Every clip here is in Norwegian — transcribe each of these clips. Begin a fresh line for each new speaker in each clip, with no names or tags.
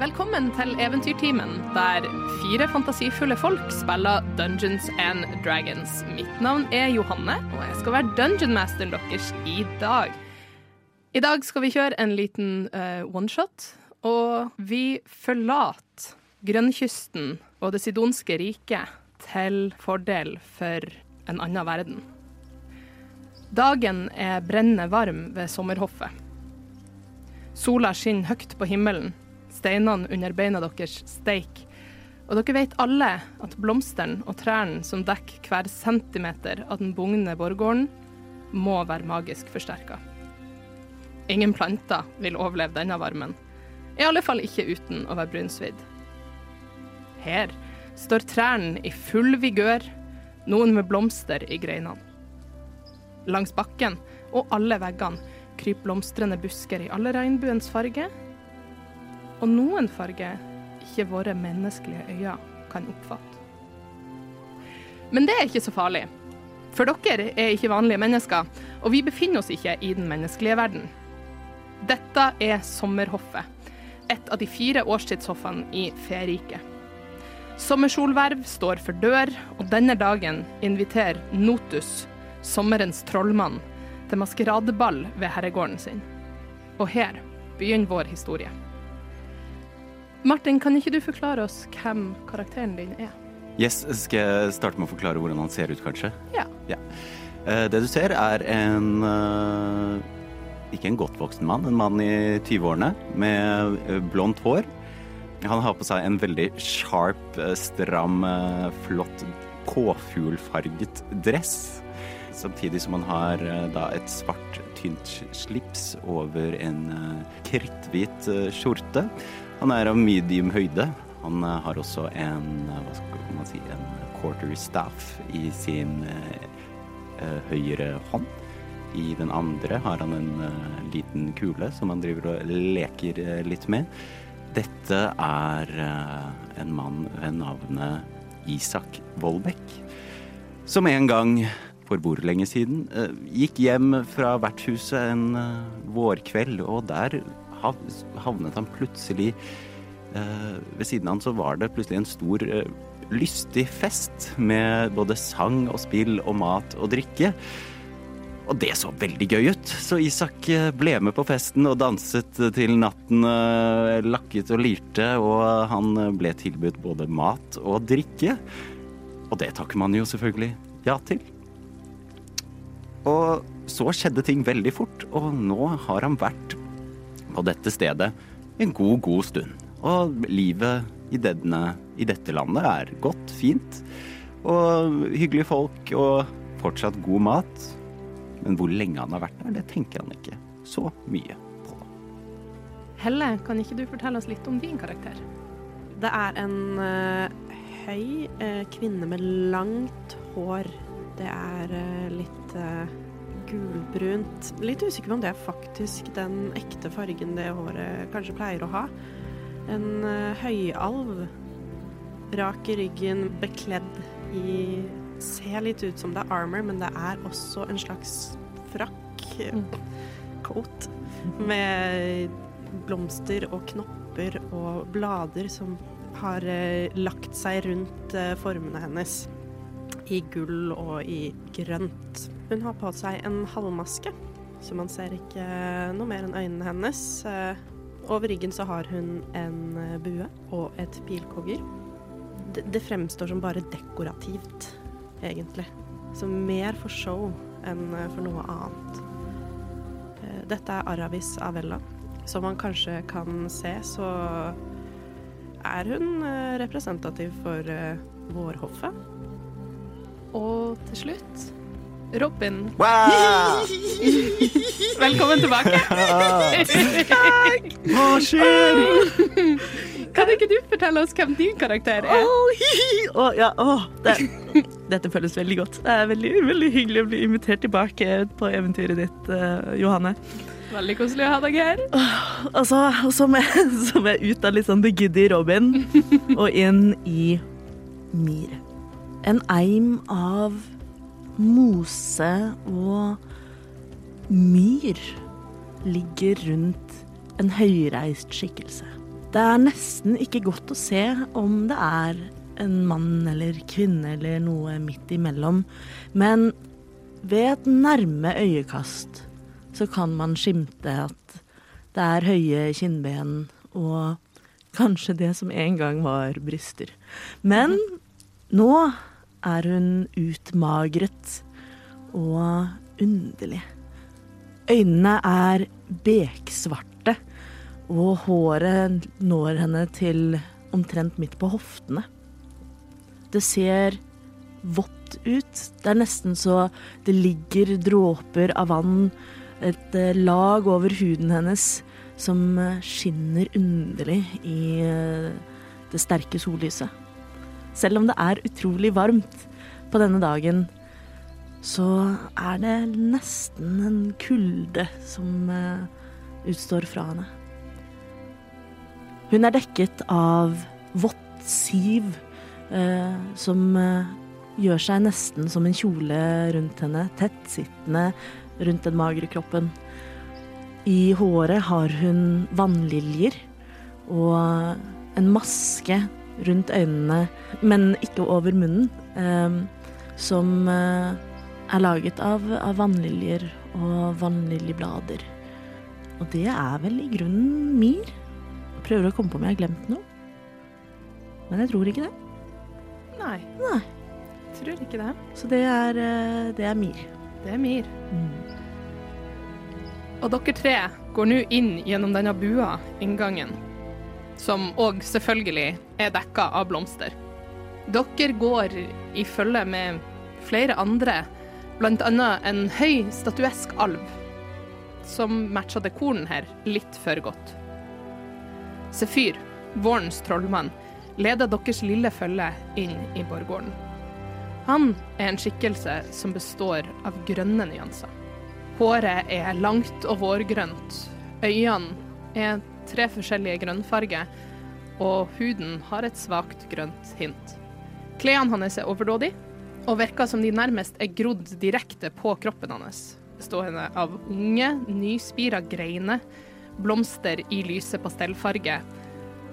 Velkommen til Eventyrtimen, der fire fantasifulle folk spiller Dungeons and Dragons. Mitt navn er Johanne, og jeg skal være dungeonmasteren deres i dag. I dag skal vi kjøre en liten uh, oneshot, og vi forlater grønnkysten og det sidonske riket til fordel for en annen verden. Dagen er brennende varm ved sommerhoffet. Sola skinner høyt på himmelen, steinene under beina deres steik. Og dere vet alle at blomstene og trærne som dekker hver centimeter av den bugne borggården, må være magisk forsterka. Ingen planter vil overleve denne varmen. I alle fall ikke uten å være brunsvidd. Her står trærne i full vigør, noen med blomster i greinene. Langs bakken og alle veggene kryper blomstrende busker i alle regnbuens farger, og noen farger ikke våre menneskelige øyne kan oppfatte. Men det er ikke så farlig, for dere er ikke vanlige mennesker, og vi befinner oss ikke i den menneskelige verden. Dette er sommerhoffet, et av de fire årstidshoffene i Feriket. Sommersolverv står for dør, og denne dagen inviterer Notus, sommerens trollmann, til maskeradeball ved herregården sin. Og her begynner vår historie. Martin, kan ikke du forklare oss hvem karakteren din er?
Yes, Skal jeg starte med å forklare hvordan han ser ut, kanskje?
Ja.
ja. Det du ser, er en eh, Ikke en godt voksen mann, en mann i 20-årene med eh, blondt hår. Han har på seg en veldig sharp, eh, stram, eh, flott påfuglfarget dress. Samtidig som han har eh, da et svart, tynt slips over en eh, kritthvit eh, skjorte. Han er av medium høyde. Han eh, har også en, eh, hva skal man si, en quarter staff i sin eh, eh, høyre hånd. I den andre har han en eh, liten kule som han driver og leker eh, litt med. Dette er en mann ved navnet Isak Vollbekk, som en gang for hvor lenge siden gikk hjem fra vertshuset en vårkveld, og der havnet han plutselig eh, Ved siden av han så var det plutselig en stor eh, lystig fest med både sang og spill og mat og drikke. Og det så veldig gøy ut, så Isak eh, ble med på festen og danset til natten eh, lakket og lirte, og han ble tilbudt både mat og drikke. Og det takker man jo selvfølgelig ja til. Og så skjedde ting veldig fort, og nå har han vært på dette stedet en god, god stund. Og livet i, denne, i dette landet er godt, fint, og hyggelige folk og fortsatt god mat. Men hvor lenge han har vært der, det tenker han ikke så mye på.
Helle, kan ikke du fortelle oss litt om din karakter?
Det er en uh, høy uh, kvinne med langt hår. Det er uh, litt gulbrunt. Litt usikker på om det er faktisk den ekte fargen det håret kanskje pleier å ha. En eh, høyalv. Rak i ryggen, bekledd i Ser litt ut som det er armor, men det er også en slags frakk. Coat. Med blomster og knopper og blader som har eh, lagt seg rundt eh, formene hennes. I gull og i grønt. Hun har på seg en halvmaske, så man ser ikke noe mer enn øynene hennes. Eh, over ryggen så har hun en eh, bue og et pilkogger. Det, fremstår som bare dekorativt, egentlig. Så mer for show enn eh, for noe annet. Dette er Aravis Avella. Som man kanskje kan se, så er hun representativ for vårhoffet.
Og til slutt Robin,
Wow!
velkommen tilbake.
Hva skjer?
Kan ikke du fortelle oss hvem din karakter er?
Å, ja, oh, det, dette føles veldig godt. Det er veldig, veldig hyggelig å bli invitert tilbake på eventyret ditt, uh, Johanne.
Veldig koselig å ha deg her.
Og så, er, så, må jeg, ut av litt sånn The Giddy Robin og inn i Myr. En eim av mose og myr ligger rundt en høyreist skikkelse. Det er nesten ikke godt å se om det er en mann eller kvinne eller noe midt imellom, men ved et nærme øyekast så kan man skimte at det er høye kinnben og kanskje det som en gang var bryster. Men nå er hun utmagret og underlig. Øynene er beksvarte, og håret når henne til omtrent midt på hoftene. Det ser vått ut. Det er nesten så det ligger dråper av vann, et eh, lag over huden hennes, som eh, skinner underlig i eh, det sterke sollyset. Selv om det er utrolig varmt på denne dagen, så er det nesten en kulde som eh, utstår fra henne. Hun er dekket av vått siv eh, som eh, gjør seg nesten som en kjole rundt henne, tettsittende rundt den magre kroppen. I håret har hun vannliljer og en maske rundt øynene, men ikke over munnen, eh, som eh, er laget av, av vannliljer og vannliljeblader. Og det er vel i grunnen Mir. Prøver å komme på om jeg har glemt noe. Men jeg tror ikke det.
Nei,
Nei.
tror ikke det.
Så det er, eh, det er Mir.
Det er Mir.
Mm.
Og dere tre går nå inn gjennom denne bua, inngangen, som òg selvfølgelig er dekka av blomster. Dere går i følge med flere andre, annet en høy, statuesk alv, som matcha dekoren her litt for godt. Sefyr, vårens trollmann, leder deres lille følge inn i borggården. Han er en skikkelse som består av grønne nyanser. Håret er langt og vårgrønt. Øynene er tre forskjellige grønnfarger, og huden har et svakt grønt hint. Klærne hans er overdådige, og virker som de nærmest er grodd direkte på kroppen hans, bestående av unge, nyspira greiner, blomster i lyse pastellfarge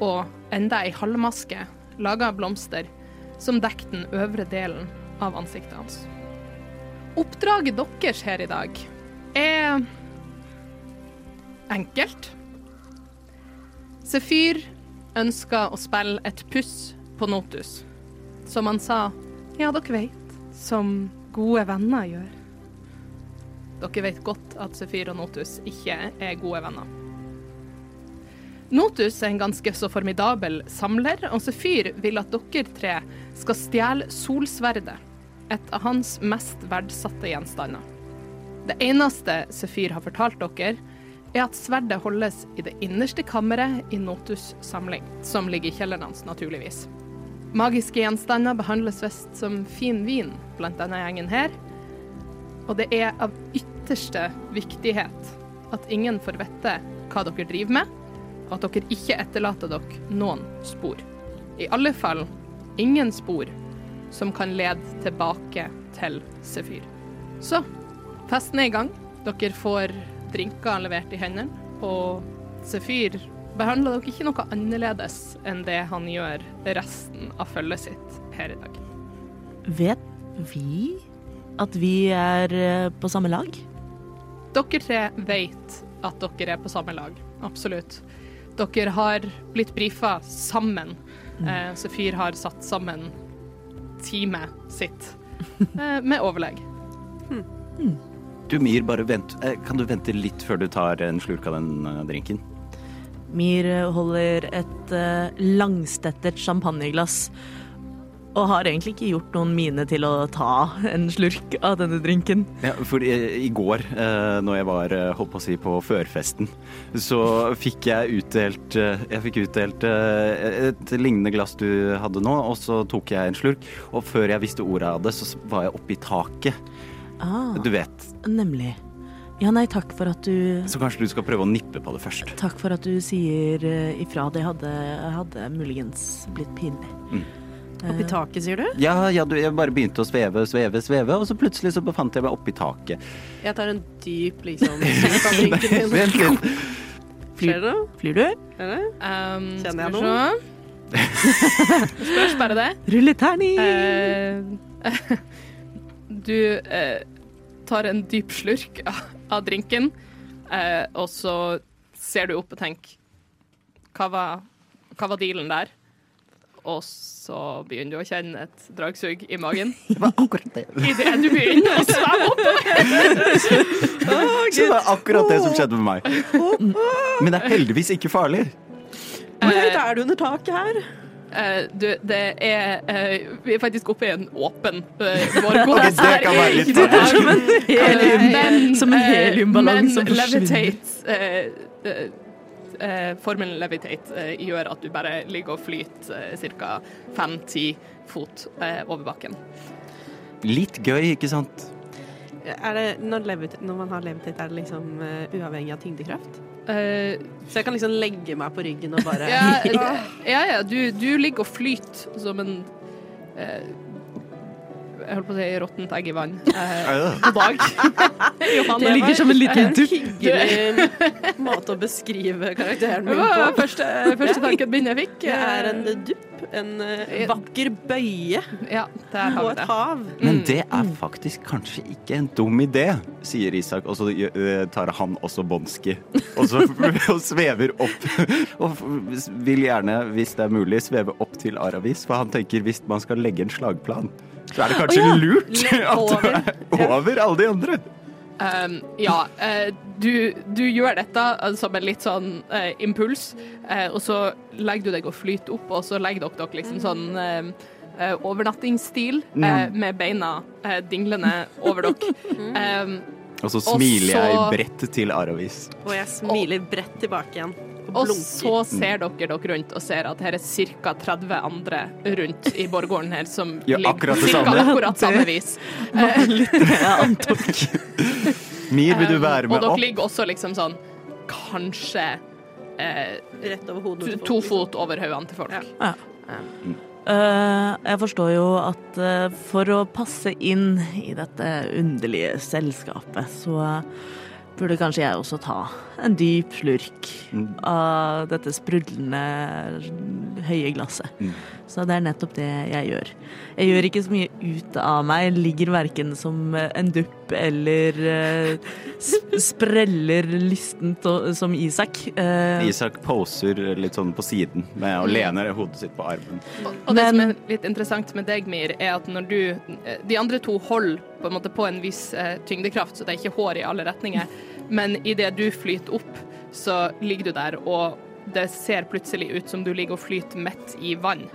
og enda ei halvmaske laga av blomster som dekker den øvre delen av ansiktet hans. Oppdraget deres her i dag er enkelt. Sefyr ønska å spille et puss på Notus, som han sa ja, dere vet, som gode venner gjør. Dere vet godt at Sefyr og Notus ikke er gode venner. Notus er en ganske så formidabel samler, og Sefyr vil at dere tre skal stjele solsverdet, et av hans mest verdsatte gjenstander. Det eneste Sefyr har fortalt dere, er at sverdet holdes i det innerste kammeret i Notus' samling, som ligger i kjelleren hans, naturligvis. Magiske gjenstander behandles visst som fin vin blant denne gjengen her, og det er av ytterste viktighet at ingen får vite hva dere driver med, og at dere ikke etterlater dere noen spor. I alle fall ingen spor som kan lede tilbake til Sefyr. Så festen er i gang. Dere får drinker levert i hendene, og Sefyr behandler dere ikke noe annerledes enn det han gjør resten av følget sitt her i dag.
Vet vi at vi er eh, på samme lag?
Dere tre vet at dere er på samme lag, absolutt. Dere har blitt brifa sammen. Eh, Sefyr har satt sammen teamet sitt eh, med overlegg.
Du, Mir, bare vent. eh, Kan du vente litt før du tar en slurk av den eh, drinken?
Mir holder et langstettet champagneglass og har egentlig ikke gjort noen mine til å ta en slurk av denne drinken.
Ja, for i, i går, eh, når jeg var eh, holdt på å si på førfesten, så fikk jeg utdelt eh, Jeg fikk utdelt eh, et lignende glass du hadde nå, og så tok jeg en slurk. Og før jeg visste ordet av det, så var jeg oppe i taket.
Ah,
Du vet.
Nemlig. Ja, nei, takk for at du
Så kanskje du skal prøve å nippe på det først.
Takk for at du sier eh, ifra. Det hadde, hadde muligens blitt pinlig.
Mm.
Eh,
Oppi taket, sier du?
Ja, ja, du, jeg bare begynte å sveve, sveve, sveve, og så plutselig så befant jeg meg oppi taket.
Jeg tar en dyp liksom.
Vent litt.
Flyr,
Skjer
flyr du?
Um,
Kjenner jeg
noen? Spørs bare det.
Rulle terning!
Eh, du eh, tar en dyp slurk av, drinken, eh, og så ser du opp og tenker hva var, hva var dealen der? Og så begynner du å kjenne et dragsug i magen.
Det var akkurat det.
Idet du begynner å svømme oppover.
Så det var akkurat det som skjedde med meg. Men det er heldigvis ikke farlig.
Hvor høyt er du under taket her?
Eh, du, det er eh, Vi er faktisk oppe i en åpen uh, borg.
Det kan være litt farlig.
som en
helium-
men,
som en
eh,
heliumballong som
Men
forsvinner.
levitate eh, eh, eh, Formelen levitate eh, gjør at du bare ligger og flyter uh, ca. fem-ti fot eh, over bakken.
Litt gøy, ikke sant?
Er det, når, levit, når man har levitate, er det liksom uh, uavhengig av tyngdekraft?
Eh,
Så jeg kan liksom legge meg på ryggen og bare
ja, ja, ja du, du ligger og flyter som en uh, Jeg holdt på å si råttent egg i vann. Uh,
Øh.
god dag. Johanne.
Det ligger som en liten dupp.
hyggelig måte å beskrive karakteren min på.
første, første tanken min jeg fikk.
Er en
Eh,
dupp, en eh, vakker bøye
Ja,
og et
det.
hav.
Men det er faktisk kanskje ikke en dum idé, sier Isak, og så tar han også Bonski. Og så og svever opp. Og vil gjerne, hvis det er mulig, sveve opp til Aravis, for han tenker hvis man skal legge en slagplan, så er det kanskje
oh, ja,
lurt at du er over alle de andre.
Um, ja, uh, du, du gjør dette eh, som en litt sånn uh, impuls, uh, og så legger du deg og flyter opp, og så legger dere dere liksom sånn eh, eh, overnattingsstil eh, med beina dinglende over dere. Um,
Og så smiler
så-
jeg bredt til Aravis.
Og jeg smiler bredt tilbake igjen. Og
og så ser dere dere rundt og ser at her er ca. 30 andre rundt i borggården her som
Ja, akkurat
cirka
samme.
akkurat samme vis.
Jeg antok.
Mir, vil du være med opp?
og dere ligger også liksom sånn kanskje eh,
Rett over hodet.
to, to
liksom.
fot over hodene til folk.
Ja.
Eh, jeg forstår jo at uh, for å passe inn i dette underlige selskapet, så burde kanskje jeg også ta en dyp slurk
Mm.
av dette sprudlende høye glasset.
Mm.
Så det er nettopp det jeg gjør. Jeg gjør ikke så mye ut av meg, ligger verken som eh, en dupp eller uh, sp spreller lystent og- som Isak. Uh,
Isak poser litt sånn på siden med og lener hodet sitt på armen.
Og det som er litt interessant med deg, Mir, er at når du De andre to holder på en måte på en viss uh, tyngdekraft, så det er ikke hår i alle retninger. Men idet du flyter opp, så ligger du der, og det ser plutselig ut som du ligger og flyter midt i vann.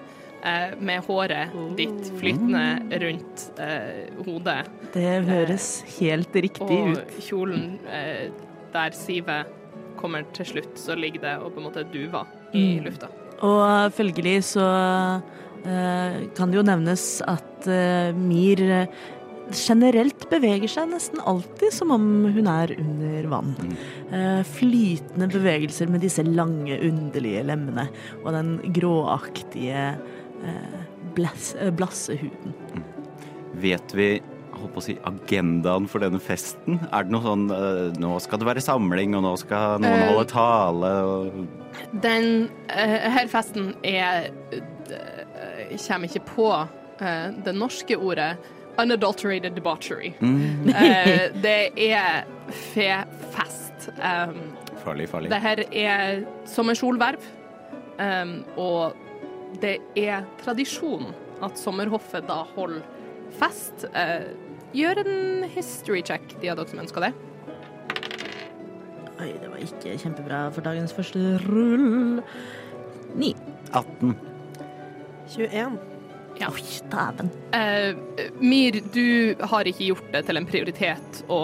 Eh, med håret ditt flytende rundt eh, hodet.
det høres helt riktig
Og
ut.
kjolen eh, der sivet kommer til slutt, så ligger det og på en måte duver i
Mm.
lufta.
Og følgelig så eh, kan det jo nevnes at eh, Mir eh, generelt beveger seg nesten alltid som om hun er under vann. Mm. flytende bevegelser med disse lange, underlige lemmene og den gråaktige blasse huden. Mm. blassehuden.
Vet vi holdt på å si, agendaen for denne festen? Er det noe sånn eh, Nå skal det være samling, og nå skal noen
Eh,
holde tale og
Den eh, her festen er eh, Kommer ikke på eh, det norske ordet unadulterated debauchery.
mm,
uh, det er fefest. Um,
Farlig, farlig.
det her er sommersolverv, um, og det er tradisjon at sommerhoffet da holder fest. Uh, gjør en history check, de av dere som ønsker det.
Oi, det var ikke kjempebra for dagens første rull. 9.
18.
21.
Ja.
Oi, dæven.
Eh, Mir, du har ikke gjort det til en prioritet å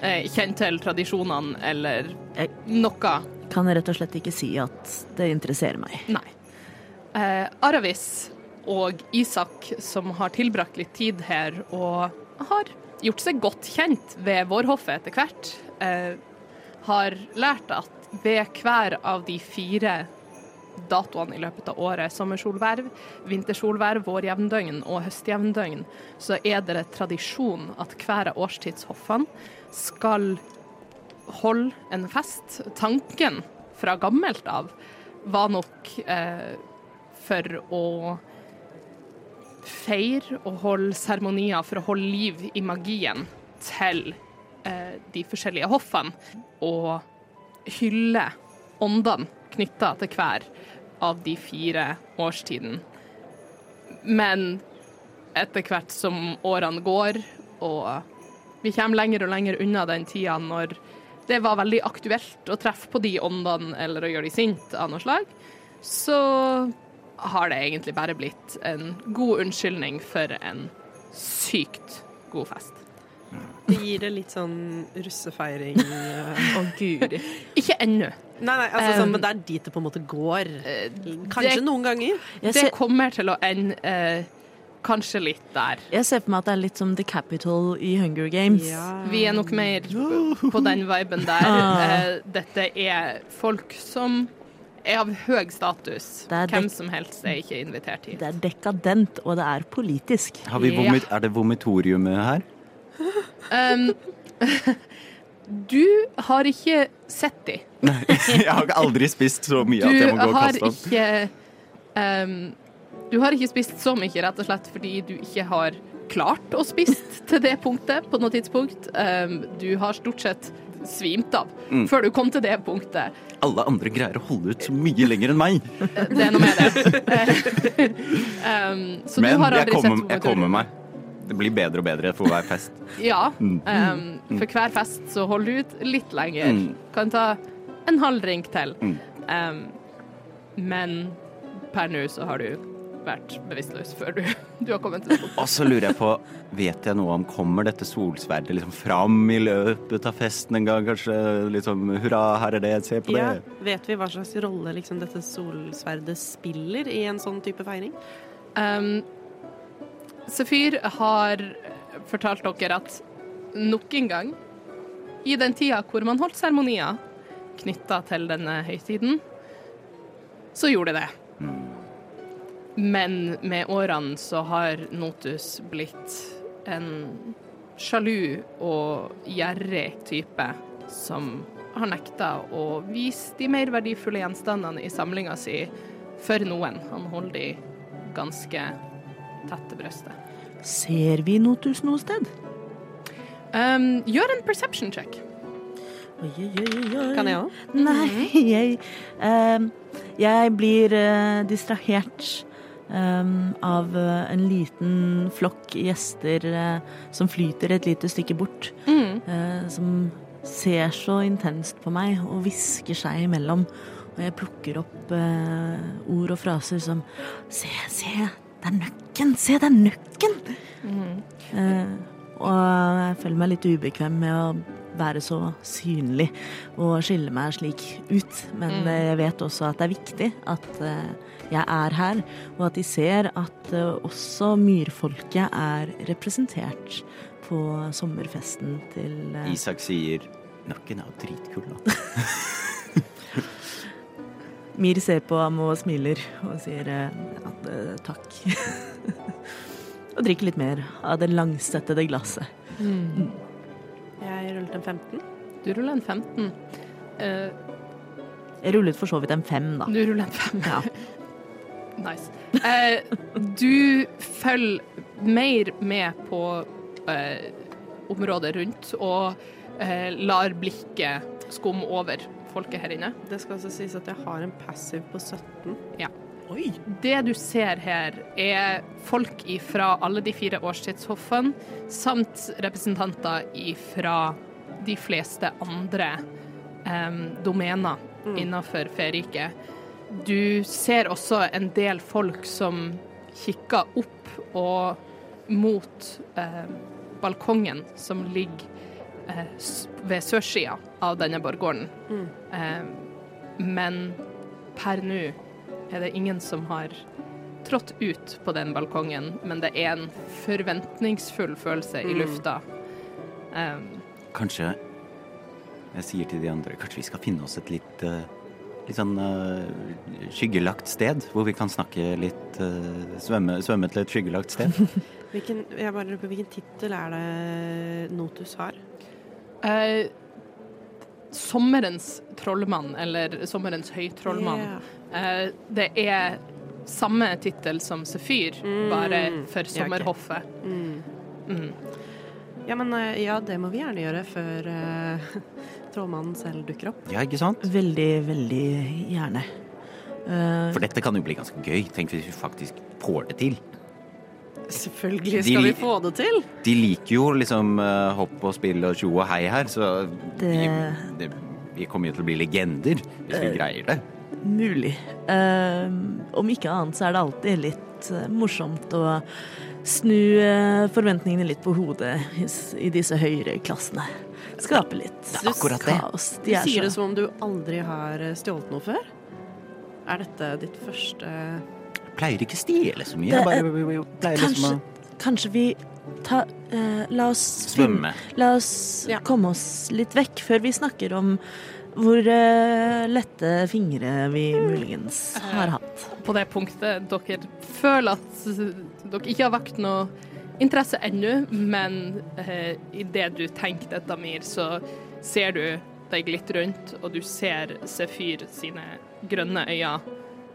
eh, kjenne til tradisjonene eller
Jeg-
noe.
Kan rett og slett ikke si at det interesserer meg.
Nei. Eh, Aravis og Isak, som har tilbrakt litt tid her og har gjort seg godt kjent ved vårhoffet etter hvert, eh, har lært at ved hver av de fire datoene i løpet av året, sommersolverv, vintersolverv, vårjevndøgn og høstjevndøgn, så er det tradisjon at hver av årstidshoffene skal holde en fest. Tanken fra gammelt av var nok eh, for å feire og holde seremonier for å holde liv i magien til eh, de forskjellige hoffene, og hylle åndene knytta til hver av de fire årstidene. Men etter hvert som årene går, og vi kommer lenger og lenger unna den tida når det var veldig aktuelt å treffe på de åndene eller å gjøre de sinte av noe slag, så har det egentlig bare blitt en god unnskyldning for en sykt god fest.
Det gir det litt sånn russefeiring. eh.
Å gud. Ikke ennå.
Nei, nei, altså sånn, men det er dit det på en måte går. Kanskje
det-
noen ganger.
Det kommer til å ende eh, kanskje litt der.
jeg ser for meg at det er litt som The Capital i Hunger Games.
Vi er nok mer på den viben der.
Ah.
Eh, Dette er folk som er av høy status. Hvem som helst er ikke invitert hit.
Det er dekadent, og det er politisk.
Har vi vomit, Er det vomitoriumet her?
Um, du har ikke sett de.
Nei, jeg har aldri spist så mye at jeg
Du
må gå og kaste opp.
ikke um, Du har ikke spist så mye, rett og slett fordi du ikke har klart å spist til det punktet på noe tidspunkt. Um, du har stort sett svimt av
Mm.
før du kom til det punktet.
Alle andre greier å holde ut så mye lenger enn meg.
Det er noe med det. um, så
Men
du har
jeg kommer, jeg kommer meg. Det blir bedre og bedre for hver fest.
Ja. Um, for hver fest så holder du ut litt lenger.
Mm.
Kan ta en halv drink til.
Mm.
Um, men per nå så har du vært bevisstløs før du, du har kommet til det punktet.
Og så lurer jeg på, vet jeg noe om Kommer dette solsverdet liksom fram i løpet av festen en gang? Kanskje liksom Hurra, her er det, se på det.
Ja, vet vi hva slags rolle liksom, dette solsverdet spiller i en sånn type feiring?
Um, Sefyr har fortalt dere at nok en gang, i den tida hvor man holdt seremonier knytta til denne høytiden, så gjorde det det. Men med årene så har Notus blitt en sjalu og gjerrig type som har nekta å vise de mer verdifulle gjenstandene i samlinga si for noen. Han holder de ganske tett til brystet.
Ser vi Notus noe sted?
Um, gjør en perception check.
Oi, oi, oi, oi.
Kan jeg òg?
Nei, jeg um, Jeg blir uh, distrahert um, av uh, en liten flokk gjester uh, som flyter et lite stykke bort.
Mm.
eh, som ser så intenst på meg og hvisker seg imellom. Og jeg plukker opp ord og fraser som Se, se, det er nøkken! Se, det er nøkken! Uh, og jeg føler meg litt ubekvem med å være så synlig og skille meg slik ut. Men
Mm.
eh, jeg vet også at det er viktig at eh, jeg er her, og at de ser at også myrfolket er representert på sommerfesten til
Isak sier 'Nakken er dritkul, da.
Mir ser på ham og smiler og sier eh, at, eh, takk. og drikker litt mer av det langsettede glasset.
Jeg rullet en 15.
Du ruller en 15. Uh,
Jeg rullet for så vidt en 5, da.
du ruller en 5.
Ja.
Nice. Uh, du følger mer med på uh, området rundt og eh, lar blikket skumme over folket her inne.
Det skal også sies at jeg har en passive på 17.
Oi!
Det du ser her, er folk fra alle de fire årstidshoffene, samt representanter fra de fleste andre um, domener innenfor Feriket. Du ser også en del folk som kikker opp og mot um, balkongen som ligger ved sørsida av denne borggården. Eh, men per nå er det ingen som har trådt ut på den balkongen, men det er en forventningsfull følelse i lufta. Um,
Kanskje Jeg sier til de andre Kanskje vi skal finne oss et litt eh, Litt sånn uh, skyggelagt sted hvor vi kan snakke litt uh, svømme, svømme til et skyggelagt sted.
Hvilken, jeg bare lurer på hvilken tittel er det Notus har?
Eh, sommerens trollmann, eller sommerens høytrollmann. Eh, det er samme tittel som Sefyr, bare for sommerhoffet. Ja, okay. Mm.
Ja, men eh, ja, det må vi gjerne gjøre før uh, trollmannen selv dukker opp.
Ja, ikke sant?
Veldig, veldig gjerne. Uh,
For dette kan jo bli ganske gøy. Tenk hvis vi faktisk får det til.
Selvfølgelig
De
skal vi få det til.
De liker jo liksom eh, hopp og spill og tjo og hei her, så
Det-
vi, det, vi kommer jo til å bli legender hvis vi greier det.
Mulig. Uh, om ikke annet så er det alltid litt morsomt å snu forventningene litt på hodet i, i disse høyere klassene. Skape litt
Det er akkurat det.
kaos.
Du
De er
sier det som om du aldri har stjålet noe før. Er dette ditt første
Pleier ikke stjele så mye.
Det
Jeg
er-
bare, jeg pleier liksom
Kanskje,
å
kanskje vi ta, eh, La oss
svømme.
La oss
Ja.
komme oss litt vekk før vi snakker om hvor eh, lette fingre vi muligens har hatt.
På det punktet dere føler at dere ikke har vakt noe interesse ennå, men eh, idet du tenker dette, Mir, så ser du deg litt rundt, og du ser Sefyr sine grønne øyne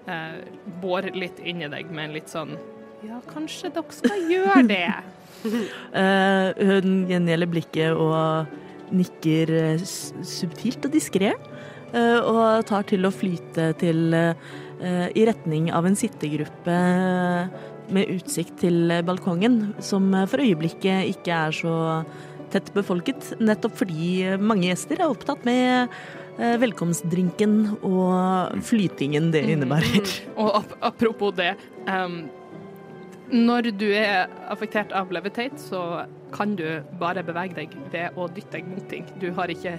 eh, bore litt inn i deg med en litt sånn Ja, kanskje dere skal gjøre det?
Eh, hun gjengjelder blikket og nikker eh, subtilt og diskré. eh, og tar til å flyte til eh, i retning av en sittegruppe med utsikt til balkongen, som for øyeblikket ikke er så tett befolket, nettopp fordi mange gjester er opptatt med velkomstdrinken og flytingen det innebærer.
Og ap apropos det Um, Når du er affektert av levitate, så kan du bare bevege deg ved å dytte deg mot ting. Du har ikke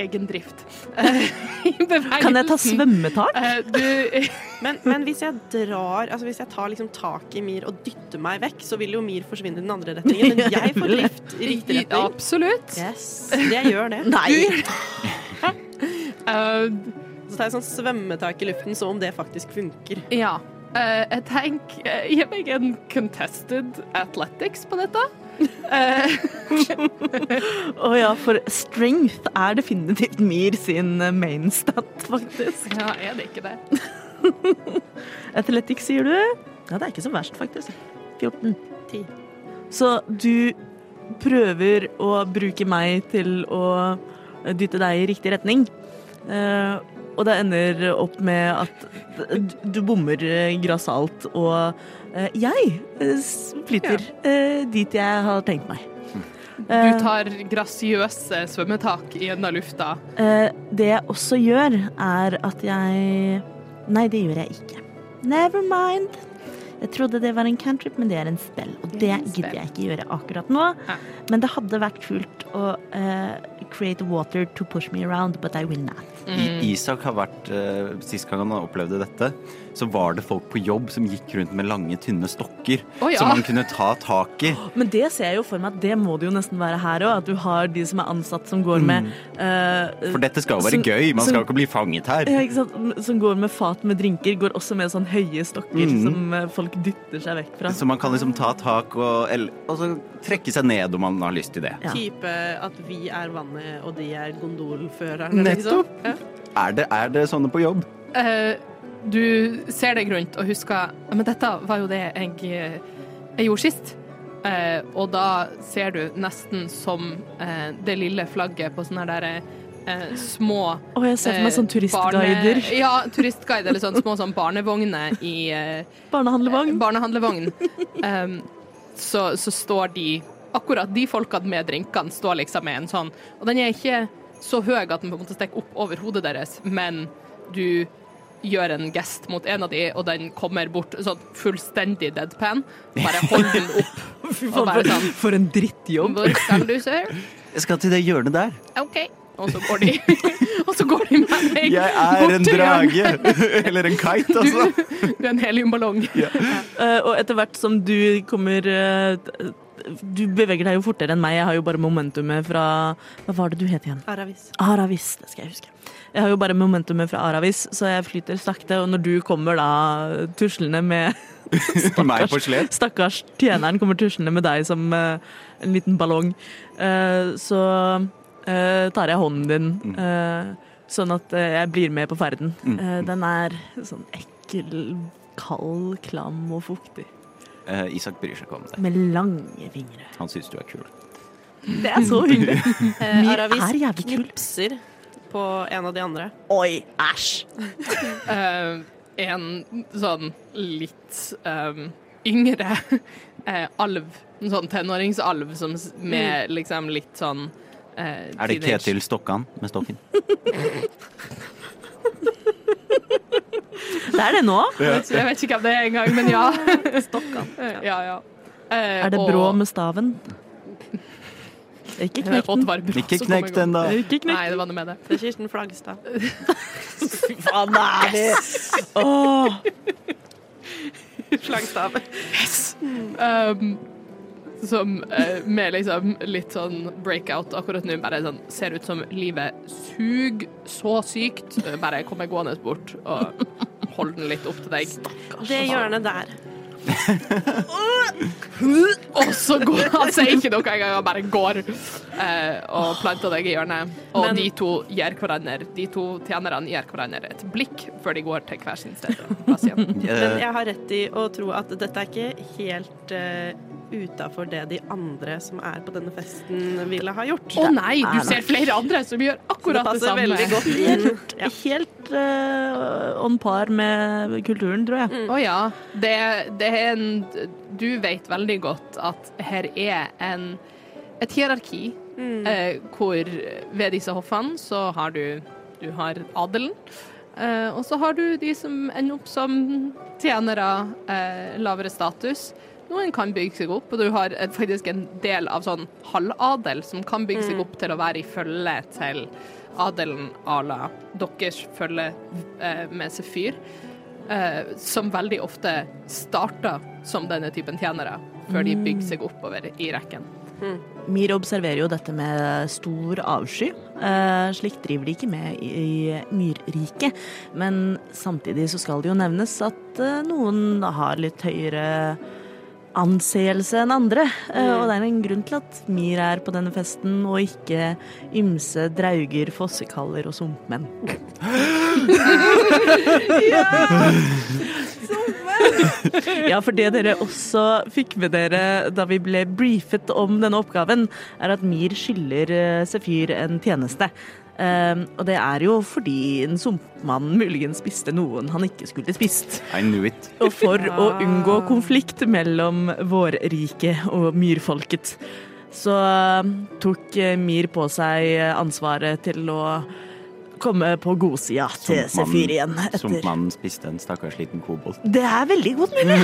egen drift.
Kan jeg ta svømmetak?
Eh, du
Men, men hvis jeg drar Altså hvis jeg tar liksom tak i Mir og dytter meg vekk, så vil jo Mir forsvinne i den andre retningen. Men jeg får drift i riktig retning.
Absolutt.
Yes, jeg gjør det.
Nei!
Eh,
Så tar jeg sånn svømmetak i luften som om det faktisk funker.
ja. Uh, jeg tenker eh, Gi meg en contested athletics på dette. Eh,
oh, ja, for strength er definitivt Mir sin main stat, faktisk.
ja, er det ikke det?
Athletics, sier du? Ja, det er ikke så verst, faktisk. 14.
10.
Så du prøver å bruke meg til å dytte deg i riktig retning. Eh, og det ender opp med at du bommer eh, grassat, og eh, jeg flytter ja. dit jeg har tenkt meg.
Du tar grasiøse svømmetak i enden
av lufta. Det jeg også gjør, er at jeg Nei, det gjør jeg ikke. Never mind. Jeg trodde det var en cantrip, men det er en spell. Og
Det
det
er
gidder jeg ikke gjøre akkurat nå.
Ja.
Men det hadde vært kult å uh, create water to push me around, but I will not.
Mm.
I, Isak har vært uh, Sist gang han opplevde dette, så var det folk på jobb som gikk rundt med lange, tynne stokker
oh, ja.
som man kunne ta tak i.
Men det ser jeg jo for meg at det må det jo nesten være her òg. At du har de som er ansatt som går med uh,
For dette skal jo være
som-
gøy, man
som-
skal jo ikke bli fanget her.
ja, ikke sant? Som går med fat med drinker, går også med sånn høye stokker
Mm.
som eh, folk dytter seg vekk fra.
Så man kan liksom ta tak og, og så trekke seg ned om man har lyst til det.
Ja.
Type at vi er vannet, og de er gondolførerne, liksom. Ja.
Er det, er det sånne på jobb?
Uh, du ser deg rundt og husker Men dette var jo det jeg, jeg gjorde sist. Uh, og da ser du nesten som uh, det lille flagget på sånne der eh, små
oh, jeg ser for meg
eh,
sånn turistguider.
Barne, ja, turistguide eller sånn små sånn barnevogner i eh,
Barnehandlevogn.
barnehandlevogn. Um, så, så står de Akkurat de folkene med drinkene står liksom med en sånn Og den er ikke så høy at den på en måte stikker opp over hodet deres, men du gjør en gest mot en av de, og den kommer bort sånn fullstendig deadpan. Bare hold den opp.
Fy
Og sånn
for en drittjobb.
Hvor skal du, sir?
Jeg skal til det hjørnet der.
OK. Og så går de Og så går de med deg
Jeg er
bort
en drage! Eller en kite, altså.
Du er en heliumballong.
Eh, og etter hvert som du kommer uh, Du beveger deg jo fortere enn meg. Jeg har jo bare momentumet fra Hva var det du het igjen?
Aravis.
Aravis, det skal jeg huske. Jeg har jo bare momentumet fra Aravis, så jeg flyter sakte. Og når du kommer da tuslende med
stakkars.
Stakkars tjeneren kommer tuslende med deg som uh, en liten ballong. uh, så tar jeg hånden din, eh, sånn at eh, jeg blir med på ferden.
Mm.
Eh, den er sånn ekkel, kald, klam og fuktig.
Eh, Isak bryr seg ikke om det.
Med lange fingre.
Han syns du er kul.
Det er så hyggelig.
Eh,
Myr
Aravis
er jævlig kul.
knipser på en av de andre.
Oi, æsj!
uh, en sånn litt um, yngre uh, alv, en sånn tenåringsalv som med liksom litt sånn eh,
Er det
teenage-
Ketil Stokkan med stokken?
Det er det nå.
Jeg vet, jeg vet ikke hvem det er engang, men ja. Stokkan. Ja, ja. Eh,
Er det
og-
brå med staven? Ikke knekk den.
Ikke knekk den, da.
Ikke
Nei, det var noe med det.
Det er Kirsten Flagstad.
Hva er det er vi! Åh.
Flaggstav.
Um, som eh, med liksom litt sånn breakout akkurat nå, bare sånn ser ut som livet suger så sykt. Eh, Bare kommer gående bort og holder den litt opp til deg.
Det hjørnet der.
Og så går han sier ikke noe engang, han bare går eh, og planter deg i hjørnet. Og
Men-
de to gir hverandre De to tjenerne gir hverandre et blikk før de går til hver sin sted.
Men jeg har rett i å tro at dette er ikke helt uh, utafor det de andre som er på denne festen, ville ha gjort.
Å nei, du ser flere andre som gjør
akkurat det
samme. det
passer
samme.
veldig godt inn.
Helt uh, on par med kulturen, tror jeg.
Å ja. Det, det er en Du vet veldig godt at her er en, et hierarki
Mm.
uh, hvor ved disse hoffene så har du Du har adelen. Uh, og så har du de som ender opp som tjenere, uh, lavere status. Noen kan bygge seg opp, og du har faktisk en del av sånn halvadel som kan bygge seg opp til å være i følge til adelen à la deres følge eh, med Sefyr. Eh, som veldig ofte starter som denne typen tjenere, før de bygger seg oppover i rekken.
Mir observerer jo dette med stor avsky. Eh, slikt driver de ikke med i, i Myrriket. Men samtidig så skal det jo nevnes at eh, noen har litt høyere anseelse enn andre. Eh, og det er en grunn til at Mir er på denne festen, og ikke ymse drauger, fossekaller og sumpmenn. Ja, for det dere også fikk med dere da vi ble briefet om denne oppgaven, er at Mir skylder eh, Sefyr en tjeneste. Um, og det er jo fordi en sumpmann muligens spiste noen han ikke skulle spist.
I knew it.
Og for å unngå konflikt mellom vårriket og myrfolket, så eh, tok Myr Mir på seg ansvaret til å komme på godsida til Sefyr igjen.
Sumpmannen spiste en stakkars liten kobolt.
Det er veldig godt mulig!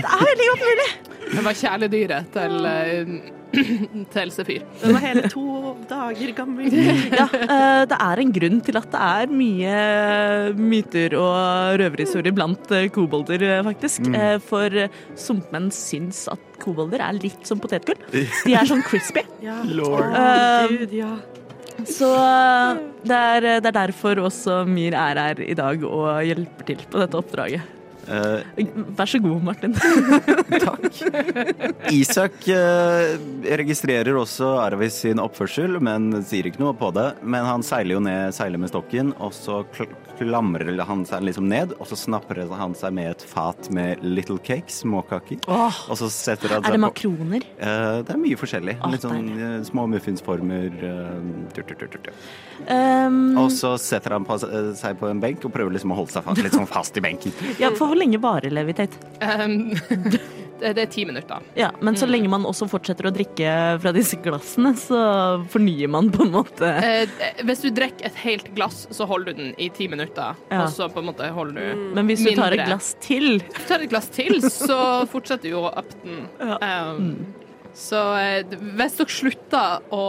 Det er veldig godt mulig!
Det var kjæledyret til, eh, til Sefyr.
Den var hele to dager gammel.
Ja, eh, det er en grunn til at det er mye myter og røverhistorier blant eh, kobolder, faktisk. Mm. For sumpmenn syns at kobolder er litt som potetgull. De er sånn crispy.
Ja.
Lord.
Uh,
Gud, ja.
Så eh, det er, det er derfor også Myr er her i dag og hjelper til på dette oppdraget.
Uh,
Vær så god, Martin. takk.
Isak uh, registrerer også Arvis sin oppførsel, men sier ikke noe på det. Men han seiler jo ned, seiler med stokken, og så klamrer han seg liksom ned, og så snapper han seg med et fat med little cakes, småkaker.
Oh,
Og så setter han
er det
makroner? på
makroner?
Eh, Det er mye forskjellig.
Oh,
Litt sånn uh, små muffinsformer. tur.
Um,
Og så setter han på, seg på en benk og prøver liksom å holde seg fast, litt sånn fast i benken.
ja, for hvor lenge varer levitet?
Um, det, er ti minutter.
Ja, men så lenge man også fortsetter å drikke fra disse glassene, så fornyer man på en måte
Eh, hvis du drikker et helt glass, så holder du den i ti minutter.
Ja.
Og så på en måte holder du
Men hvis du tar et glass til
Hvis du tar et glass til, så fortsetter du å up den. Um, Så eh, hvis dere slutter å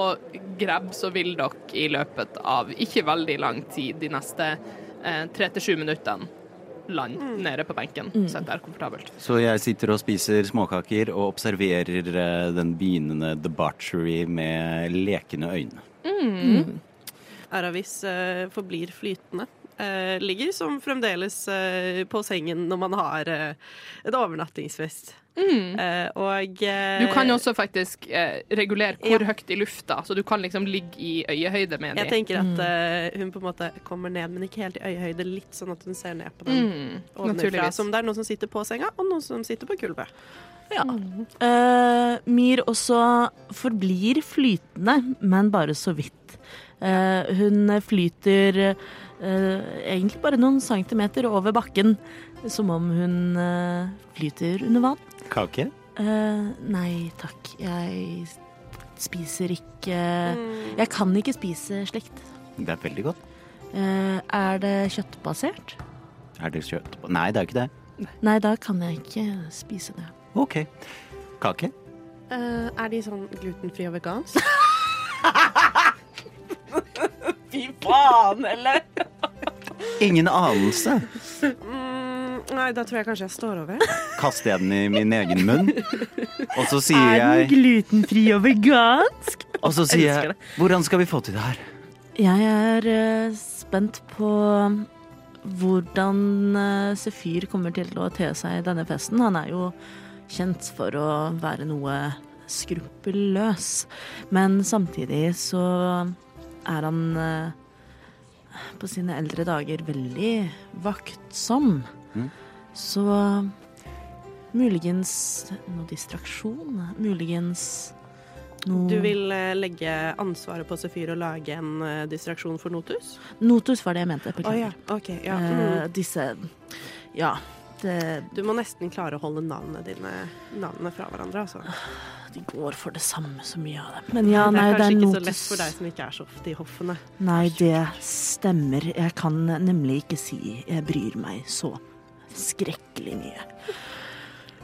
grabbe, så vil dere i løpet av ikke veldig lang tid, de neste eh, tre til sju minuttene, lande nede på benken. det der komfortabelt.
Så jeg sitter og spiser småkaker og observerer eh, den begynnende debauchery med lekende øyne.
Aravis uh, forblir flytende. Uh, ligger som fremdeles uh, på sengen når man har et overnattingsfest. Eh, og uh,
Du kan jo også faktisk uh, regulere hvor
Ja.
høyt i lufta, så du kan liksom ligge i øyehøyde med
Jeg tenker at eh, hun på en måte kommer ned, men ikke helt i øyehøyde. Litt sånn at hun ser ned på den
Mm,
ovenfra. Som det er noen som sitter på senga, og noen som sitter på gulvet.
Ja. Eh, Myr også forblir flytende, men bare så vidt. Eh, hun flyter eh, egentlig bare noen centimeter over bakken, som om hun eh, flyter under vann.
Kake?
Eh, nei takk, jeg spiser ikke
Mm.
Jeg kan ikke spise slikt.
Det er veldig godt.
Eh, er det kjøttbasert?
Er det kjøtt Nei, det er ikke det.
Nei, da kan jeg ikke spise det.
OK. Kake?
Eh, er de sånn glutenfri og vegansk?
Fy faen, eller?
Ingen anelse.
Mm, nei, da tror jeg kanskje jeg står over.
Kaster jeg den i min egen munn, og så sier jeg
Er den glutenfri og vegansk?
Og så sier jeg Hvordan skal vi få til det her?
Jeg er uh, spent på hvordan uh, Sefyr kommer til å te seg i denne festen. Han er jo kjent for å være noe skruppelløs, men samtidig så er han eh, på sine eldre dager veldig vaktsom.
Mm.
Så muligens noe distraksjon, muligens noe
Du vil eh, legge ansvaret på Sefyr og lage en eh, distraksjon for Notus?
Notus var det jeg mente. Beklager.
Oh, ja, OK. Ja.
Eh,
Mm.
disse Ja. Det,
Du må nesten klare å holde navnene dine navnene fra hverandre, altså.
de går for det samme, så mye av dem. Men ja,
det
er
er
det
kanskje
er
ikke så lett for deg som ikke er så ofte i hoffene.
Nei, det stemmer. Jeg kan nemlig ikke si jeg bryr meg så skrekkelig mye.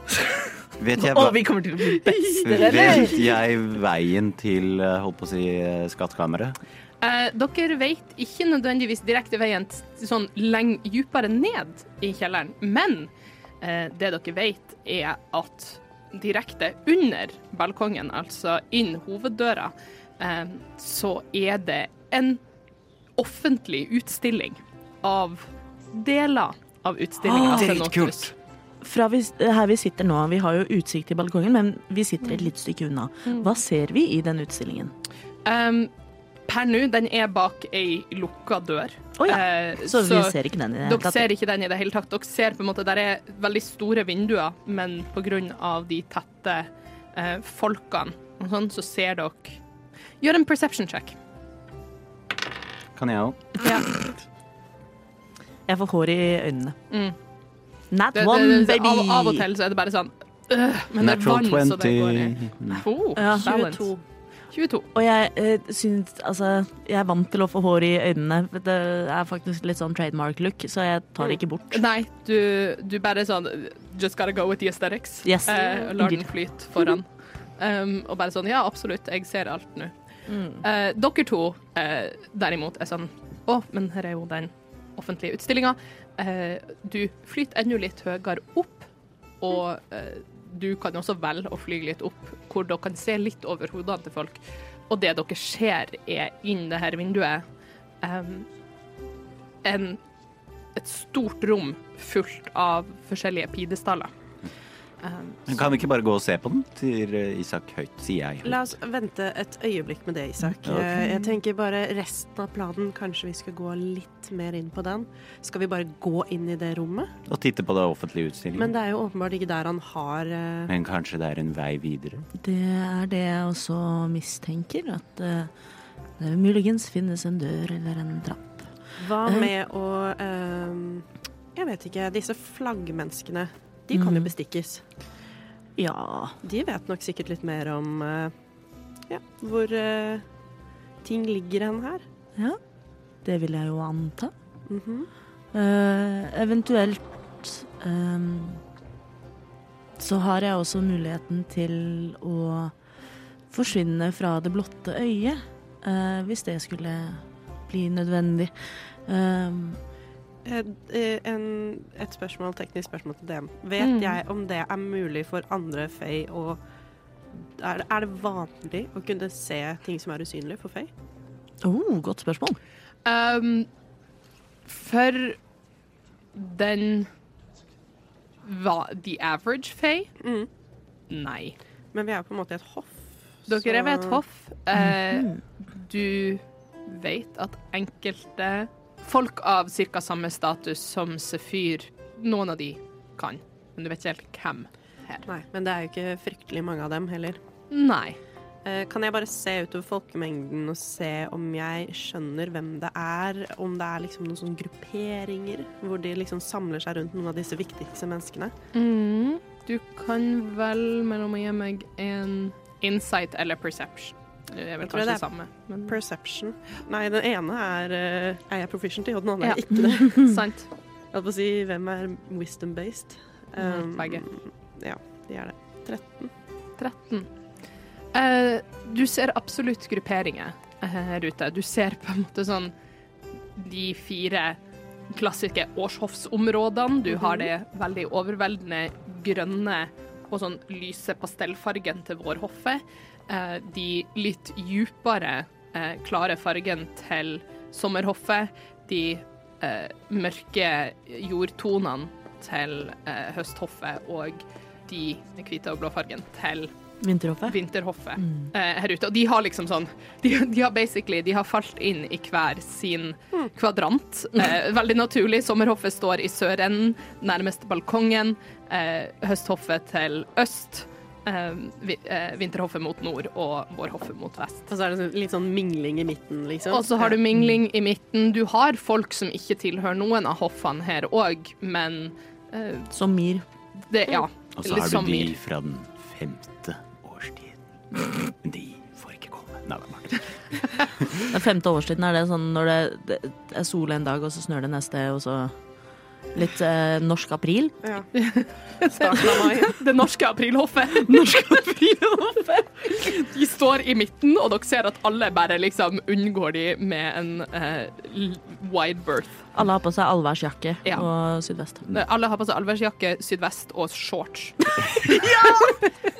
Vet jeg, oh,
vi kommer til å bli bester, eller?
vet jeg veien til eh, holdt på å si eh, skattkammeret?
Eh, dere vet ikke nødvendigvis direkte veien sånn lenge dypere ned i kjelleren, men eh, det dere vet er at direkte under balkongen, altså inn hoveddøra, eh, så er det en offentlig utstilling av deler av utstillinga.
Ah,
til
dritkult.
Fra vi, her vi sitter nå, vi har jo utsikt til balkongen, men vi sitter et lite stykke unna. Hva ser vi i den utstillingen?
Um, per nå, den er bak ei lukka dør.
Oh, ja,
Eh,
Så vi ser ikke den i det hele
Dere ser ikke den i det hele tatt. Dere ser på en måte, Der er veldig store vinduer, men pga. de tette eh, folkene og sånn, så ser dere Gjør en perception check.
Kan jeg òg?
Ja.
Jeg får hår i øynene.
Mm.
Nat
Det, det,
one,
det,
baby!
av, av og til så er det bare sånn øh, Men det er vann, så det går i.
20.
Oh,
Ja.
balance.
22.
22.
Og jeg eh, syns Altså, jeg er vant til å få hår i øynene. Det er faktisk litt sånn trademark look, så jeg tar det ikke bort.
Nei, du, du bare sånn Just gotta go with the aesthetics.
Yes.
Eh, lar den flyte foran. Um, og bare sånn Ja, absolutt, jeg ser alt nå.
Mm.
Eh, dere to eh, derimot er sånn Å, men her er jo den offentlige utstillinga. Eh, du flyter enda litt høyere opp, og eh, du kan også velge å fly litt opp, hvor dere kan se litt over hodene til folk. Og det dere ser, er innen det her vinduet um, en, et stort rom fullt av forskjellige pidestaller. Um,
Men Kan vi ikke bare gå og se på den? Sier eh, Isak høyt, sier jeg.
La oss vente et øyeblikk med det, Isak.
Ok.
Eh, Jeg tenker bare resten av planen, kanskje vi skal gå litt mer inn på den. Skal vi bare gå inn i det rommet?
Og titte på det offentlige utstillingen.
Men det er jo åpenbart ikke der han har uh...
Men kanskje det er en vei videre?
Det er det jeg også mistenker, at uh, det muligens finnes en dør eller en trapp.
Hva
Eh.
med å uh, Jeg vet ikke. Disse flaggmenneskene, de kan jo
Mm.
bestikkes.
Ja
De vet nok sikkert litt mer om ja, hvor ting ligger hen her.
Ja, det vil jeg jo anta.
Mm
-hmm. uh, eventuelt um, så har jeg også muligheten til å forsvinne fra det blotte øyet, uh, hvis det skulle bli nødvendig.
Eh, eh, en, et spørsmål, teknisk spørsmål til dem. Vet
Mm.
jeg om det er mulig for andre fei å er, er det vanlig å kunne se ting som er usynlige for Fey?
oh, godt spørsmål.
Um, for den hva, The average fae?
Mm.
nei.
Men vi er på en måte i et hoff.
Dere er ved et hoff. Eh,
Mhm.
du vet at enkelte folk av ca. samme status som Sefyr, noen av de kan, men du vet ikke helt hvem her.
Nei, men det er jo ikke fryktelig mange av dem heller.
Nei.
Eh, Kan jeg bare se utover folkemengden og se om jeg skjønner hvem det er? Om det er liksom noen sånne grupperinger hvor de liksom samler seg rundt noen av disse viktigste menneskene?
Mm. Du kan vel mellom å gi meg en insight eller perception. Det er vel kanskje
det
det samme. Men
Perception. Nei, den ene er, eh, er jeg proficient i, og den andre
Ja.
er ikke det.
sant.
Jeg holdt på å si hvem er wisdom-based.
Mm,
Um,
begge.
Ja, de er det. 13.
13. Eh, du ser absolutt grupperinger eh, her ute. Du ser på en måte sånn de fire klassiske årshoffsområdene. Du har det veldig overveldende grønne og sånn lyse pastellfargen til vårhoffet. Eh, de litt djupere, klare fargen til sommerhoffet. De mørke jordtonene til høsthoffet og de hvite og blå fargen til
Vinterhoffet.
vinterhoffet
Mm.
eh, her ute. Og de har liksom sånn De, de har basically De har falt inn i hver sin kvadrant. Eh, veldig naturlig. Sommerhoffet står i sørenden, nærmest balkongen. Eh, høsthoffet til øst. Eh, vi, eh, vinterhoffet mot nord og vårhoffet mot vest.
Og så er det sånn- litt sånn mingling i midten, liksom.
Og så har du mingling i midten. Du har folk som ikke tilhører noen av hoffene her òg, men eh,
Som Mir.
det Ja.
Og så har du de fra den femte. Men de får ikke komme. Nei, det er.
Den femte årstiden er det sånn når det, det er sol en dag, og så snør det neste, og så litt eh, norsk april.
Ja. Starten av mai.
Det norske aprilhoffet. De står i midten, og dere ser at alle bare liksom unngår de med en eh, wide berth.
Alle har på seg allværsjakke
Ja.
og sydvest.
Alle har på seg allværsjakke, sydvest og shorts.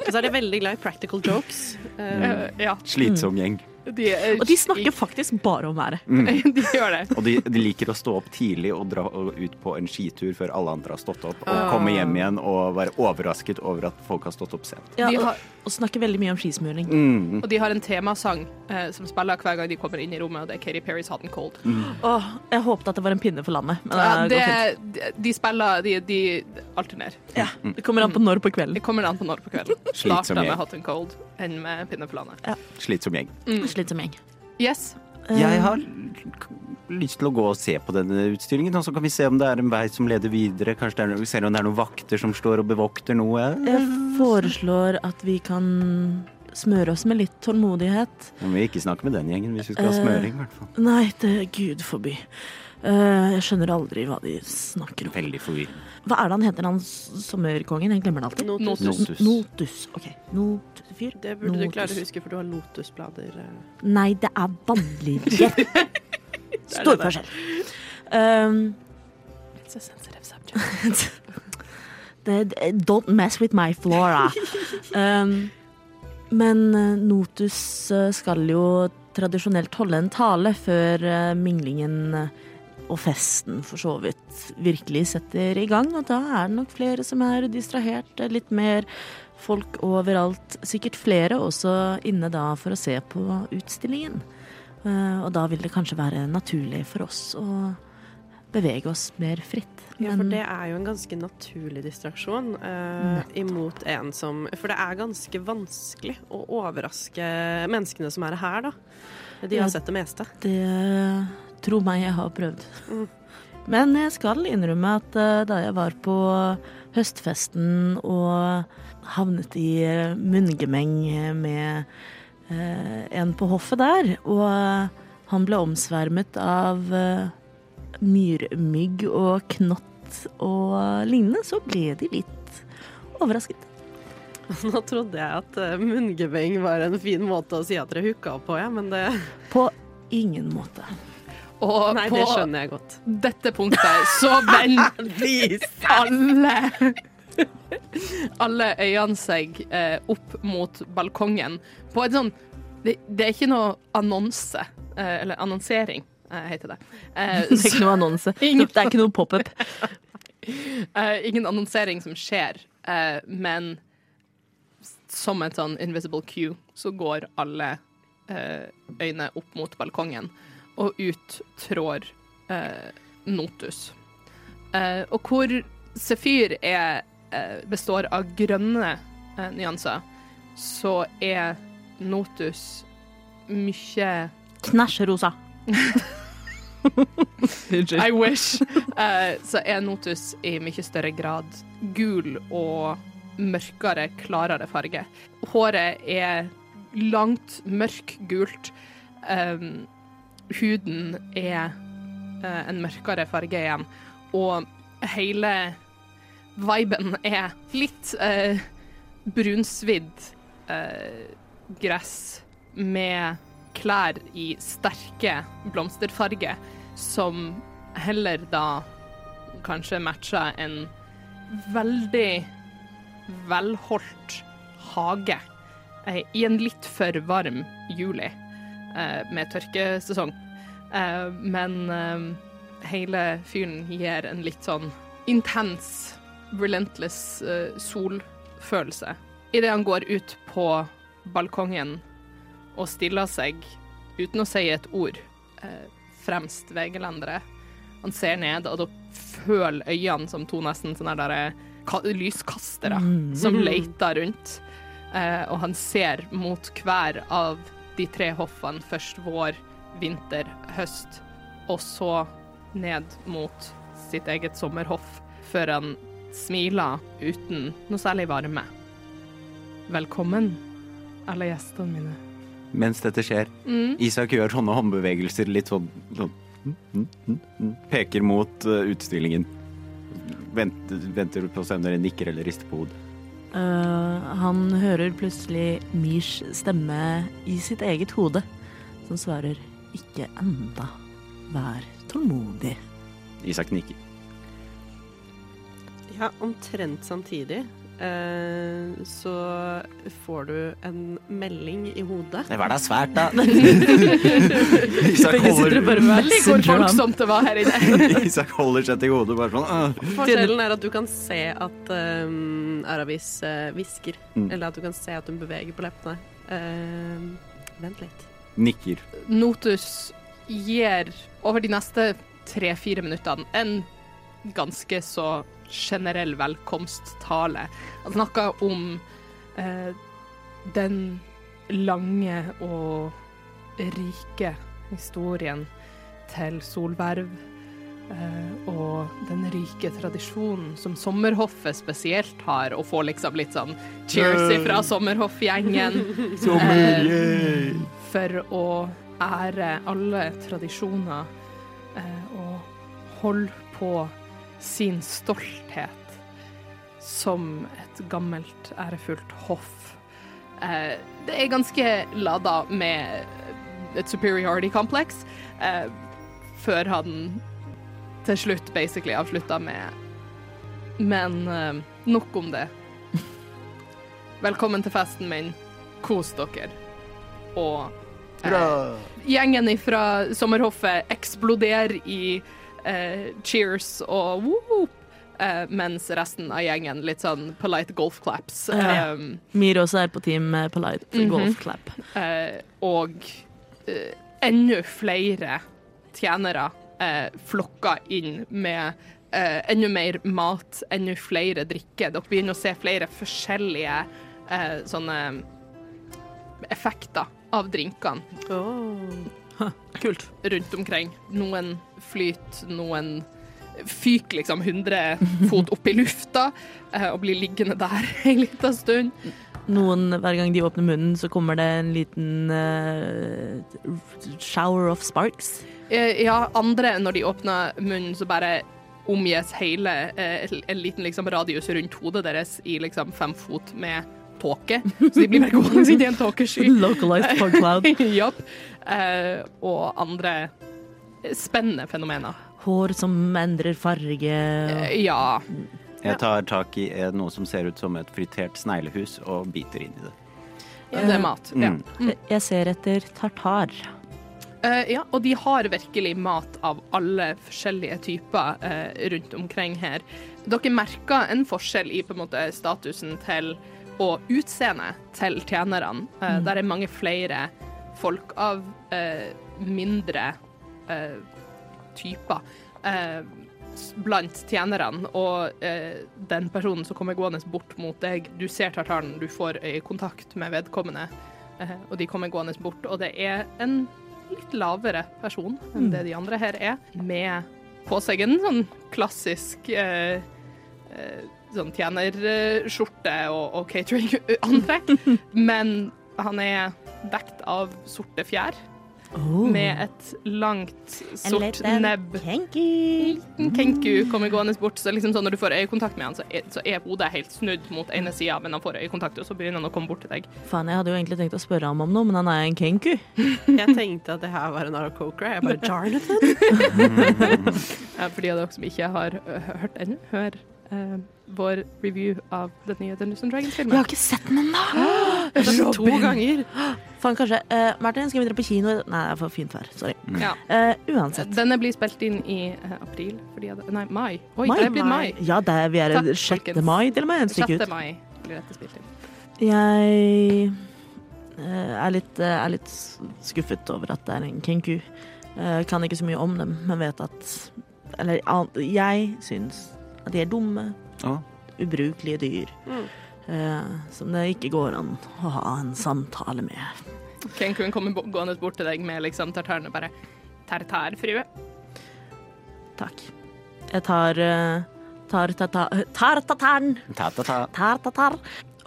Og så er de veldig glad i practical jokes.
Eh, ja.
Slitsom gjeng.
De, er-
Og de snakker faktisk bare om været.
De gjør det.
Og de, de liker å stå opp tidlig og dra ut på en skitur før alle andre har stått opp, og
uh.
komme hjem igjen og være overrasket over at folk har stått opp sent.
Ja, og,
har,
og snakker veldig mye om skismuring.
Mm.
og de har en temasang eh, som spiller hver gang de kommer inn i rommet, og det er Katy Perry's Hot and Cold.
Åh, jeg håpet at det var en pinne for landet, men
Ja,
det
det, de, de spiller De, de alternerer.
Ja, det kommer an på når på kvelden.
Det kommer an på når på kvelden.
Slitsom
Starter med
gjeng.
Hot and Cold enn med Pinne for landet.
Slitsom gjeng.
Slitsom gjeng.
Yes.
Eh,
Jeg har lyst til å gå og se på denne utstillingen, og så kan vi se om det er en vei som leder videre. Kanskje det er, vi ser om det er noen vakter som står og bevokter noe.
Jeg foreslår at vi kan smøre oss med litt tålmodighet.
Men vi ikke snakke med den gjengen hvis vi skal ha
Eh,
smøring, i hvert fall.
Nei, det er gud forby. Eh, jeg skjønner aldri hva de snakker om.
Veldig forvirrende.
Hva er det han heter, han sommerkongen? Jeg glemmer det alltid.
Notus.
Notus.
Notus. Ok. Notusfyr.
Det burde du klare å huske, for du har lotusblader. eh.
Nei, det er vannlinjer. Stor
det.
forskjell. Um,
It's a sensitive subject.
don't mess with my flora. Um, men eh, Notus skal jo tradisjonelt holde en tale før minglingen og festen for så vidt virkelig setter i gang. Og da er det nok flere som er distrahert. eh, Litt mer folk overalt. Sikkert flere også inne da for å se på utstillingen. Eh, Og da vil det kanskje være naturlig for oss å bevege oss mer fritt.
Ja, for det er jo en ganske naturlig distraksjon eh, imot en som For det er ganske vanskelig å overraske menneskene som er her, da. De har sett det meste.
Det Tro meg, jeg har prøvd.
Mm.
Men jeg skal innrømme at eh, da jeg var på høstfesten og havnet i eh, munngemeng med eh, en på hoffet der, og han ble omsvermet av myrmygg og knott og lignende, så ble de litt overrasket.
Nå trodde jeg at munngemeng var en fin måte å si at dere hooka på, ja, men det
På ingen måte.
Og
Nei,
på
det skjønner jeg godt.
dette punktet så vender alle alle øynene seg eh, opp mot balkongen på et sånn det, det er ikke noe annonse, eh, eller annonsering, eh, heter det. Eh,
Det er ikke noe annonse.
Ingen-
Det er ikke noe pop-up.
Eh, ingen annonsering som skjer, eh, men som et sånn invisible cue, så går alle eh, øyne opp mot balkongen, og ut trår eh, Notus. Eh, og hvor Sefyr er, eh, består av grønne eh, nyanser, så er Notus mye
Knæsj rosa.
I wish. Eh, så er Notus i mye større grad gul og mørkere, klarere farge. Håret er langt, mørkgult. Um, huden er eh, en mørkere farge igjen. Og hele viben er litt uh, brunsvidd eh, gress med klær i sterke blomsterfarge, som heller da kanskje matcher en veldig velholdt hage eh, i en litt for varm juli eh, med tørkesesong. Eh, men eh, hele fyren gir en litt sånn intens, relentless eh, solfølelse. Idet han går ut på balkongen og stiller seg uten å si et ord eh, fremst ved gelenderet. Han ser ned, og da føler øynene som to nesten sånne der, eh, ka- lyskastere som leter rundt. Eh, og han ser mot hver av de tre hoffene. Først vår, vinter, høst, og så ned mot sitt eget sommerhoff, før han smiler uten noe særlig varme. Velkommen, alle gjestene mine.
Mens dette skjer, Isak gjør sånne håndbevegelser litt sånn, sånn mm, mm, mm, mm, Peker mot uh, utstillingen. Venter, venter på om dere nikker eller rister på hodet.
Eh, han hører plutselig Mirs stemme i sitt eget hode, som svarer 'ikke enda'. Vær tålmodig.
Isak nikker.
Ja, omtrent samtidig eh, så får du en melding i hodet.
Det var da svært, da. Isak
Begge sitter og
holder,
bare
Veldig
messenger ham.
folksomt det var her inne.
Isak holder seg til hodet bare sånn «Åh».
Forskjellen er at du kan se at um, Aravis eh, hvisker,
Mm.
eller at du kan se at hun beveger på leppene. Eh, vent litt.
Nikker.
Notus gir over de neste tre-fire minuttene en ganske så generell velkomsttale. Han snakka om eh, den lange og rike historien til Solverv. eh, og den rike tradisjonen som Sommerhoffet spesielt har, å få liksom litt sånn cheers ifra Sommerhoff-gjengen. Eh, for å ære alle tradisjoner eh, og holde på sin stolthet som et gammelt, ærefullt hoff. Eh, det er ganske lada med et superiority complex, eh, før han til slutt basically avslutta med Men eh, nok om det. Velkommen til festen min. Kos dere. Og eh, gjengen fra sommerhoffet eksploderer i eh, cheers og whoop, eh, mens resten av gjengen litt sånn polite golf claps.
Ja.
Um,
Mir også er på team eh, Polite
-hmm.
Golf Clap.
eh, og eh, enda flere tjenere eh, flokker inn med eh, enda mer mat, enda flere drikker. Dere begynner å se flere forskjellige eh, sånne effekter av drinkene
Kult.
rundt omkring. Noen flyter, noen fyker liksom 100 fot opp i lufta eh, og blir liggende der en liten stund.
Noen, hver gang de åpner munnen, så kommer det en liten uh, shower of sparks.
Eh, Ja, andre, når de åpner munnen, så bare omgis hele eh, en liten liksom, radius rundt hodet deres i liksom fem fot med tåke. Så de blir bare gående i en tåkesky.
Localized fog cloud.
Japp. Eh, og andre spennende fenomener.
Hår som endrer farge.
Eh, ja.
Jeg tar tak i eh, noe som ser ut som et fritert sneglehus, og biter inn i det.
Det er mat. Ja.
Mm.
Jeg ser etter tartar.
Uh, ja, og de har virkelig mat av alle forskjellige typer uh, rundt omkring her. Dere merker en forskjell i på en måte statusen til og utseendet til tjenerne. Eh, Der er mange flere folk av uh, mindre uh, typer blant tjenerne. Og den personen som kommer gående bort mot deg, du ser tartaren, du får øyekontakt med vedkommende, og de kommer gående bort, og det er en litt lavere person enn det de andre her er, med på seg en sånn klassisk eh, sånn tjenerskjorte og, og catering-antrekk, men han er dekt av sorte fjær med et langt, sort nebb.
En
En Kenku kommer gående bort, så liksom sånn når du får øyekontakt med han, så er, så er hodet helt snudd mot ene sida, men han får øyekontakt, og så begynner han å komme bort til deg.
Faen, jeg hadde jo egentlig tenkt å spørre ham om noe, men han er en kenku.
Jeg tenkte at det her var en Aracocra. Jeg bare Jarnathan?
ja, For de av dere som ikke har hørt ennå, hør eh, vår review av den nye Dungeons and
Jeg
Dragons-filmen.
har ikke sett den ennå!
Jeg har sett to ganger.
Faen, kanskje. Uh, Martin, skal vi dra på kino? Nei, det er for fint vær. Sorry.
Ja.
Uh, uansett.
Denne blir spilt inn i uh, april, fordi jeg, Nei, mai. Oi,
Mai.
det er blitt mai.
Ja, det er, vi er
Takk,
6.
folkens.
mai til og med. En stykke
6. mai blir dette spilt inn.
Jeg er litt, er litt skuffet over at det er en kenku. Kan ikke så mye om dem, men vet at Eller jeg syns at de er dumme,
Å,
ubrukelige dyr.
Mm.
eh, som det ikke går an å ha en samtale med.
Kenkun kommer gående bort til deg med liksom tartarene bare Tartarfrue.
Takk. Jeg tar uh, tar tata- tar tataren.
ta-ta-ta.
Tar tatar.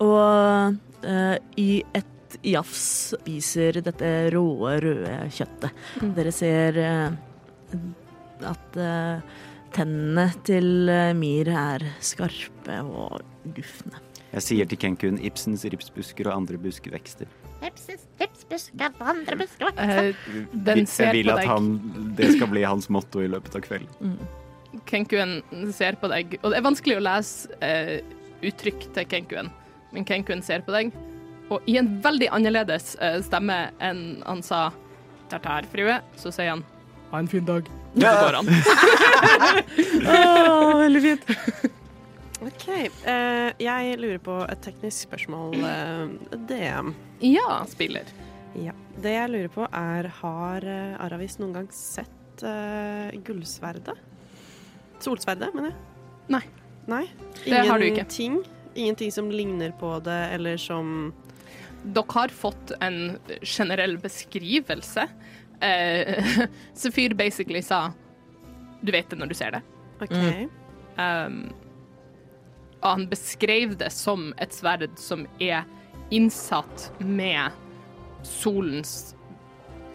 Og eh, i et jafs spiser dette råe, røde kjøttet.
Mm.
Dere ser eh, at eh, tennene til eh, Mir er skarpe og gufne.
Jeg sier til Kenkun Ibsens ripsbusker og andre buskvekster.
Eh, den ser
jeg vil at han, det skal bli hans motto i løpet av kvelden.
Kenkuen ser på deg, og det er vanskelig å lese uh, uttrykk til Kenkuen, men Kenkuen ser på deg, og i en veldig annerledes uh, stemme enn han sa tartarfrue, så sier han ha en fin dag. Så går han.
veldig fint.
OK. Uh, jeg lurer på et teknisk spørsmål. Uh, DM.
Ja, spiller.
Ja. Det jeg lurer på, er Har uh, Aravis noen gang sett uh, gullsverdet? Solsverdet, mener jeg.
Nei.
Nei?
Det har du ikke.
Ting, Ingenting som ligner på det, eller som
Dere har fått en generell beskrivelse. Eh, Sefyr basically sa du vet det når du ser det.
OK.
Um, og han beskrev det som et sverd som er innsatt med solens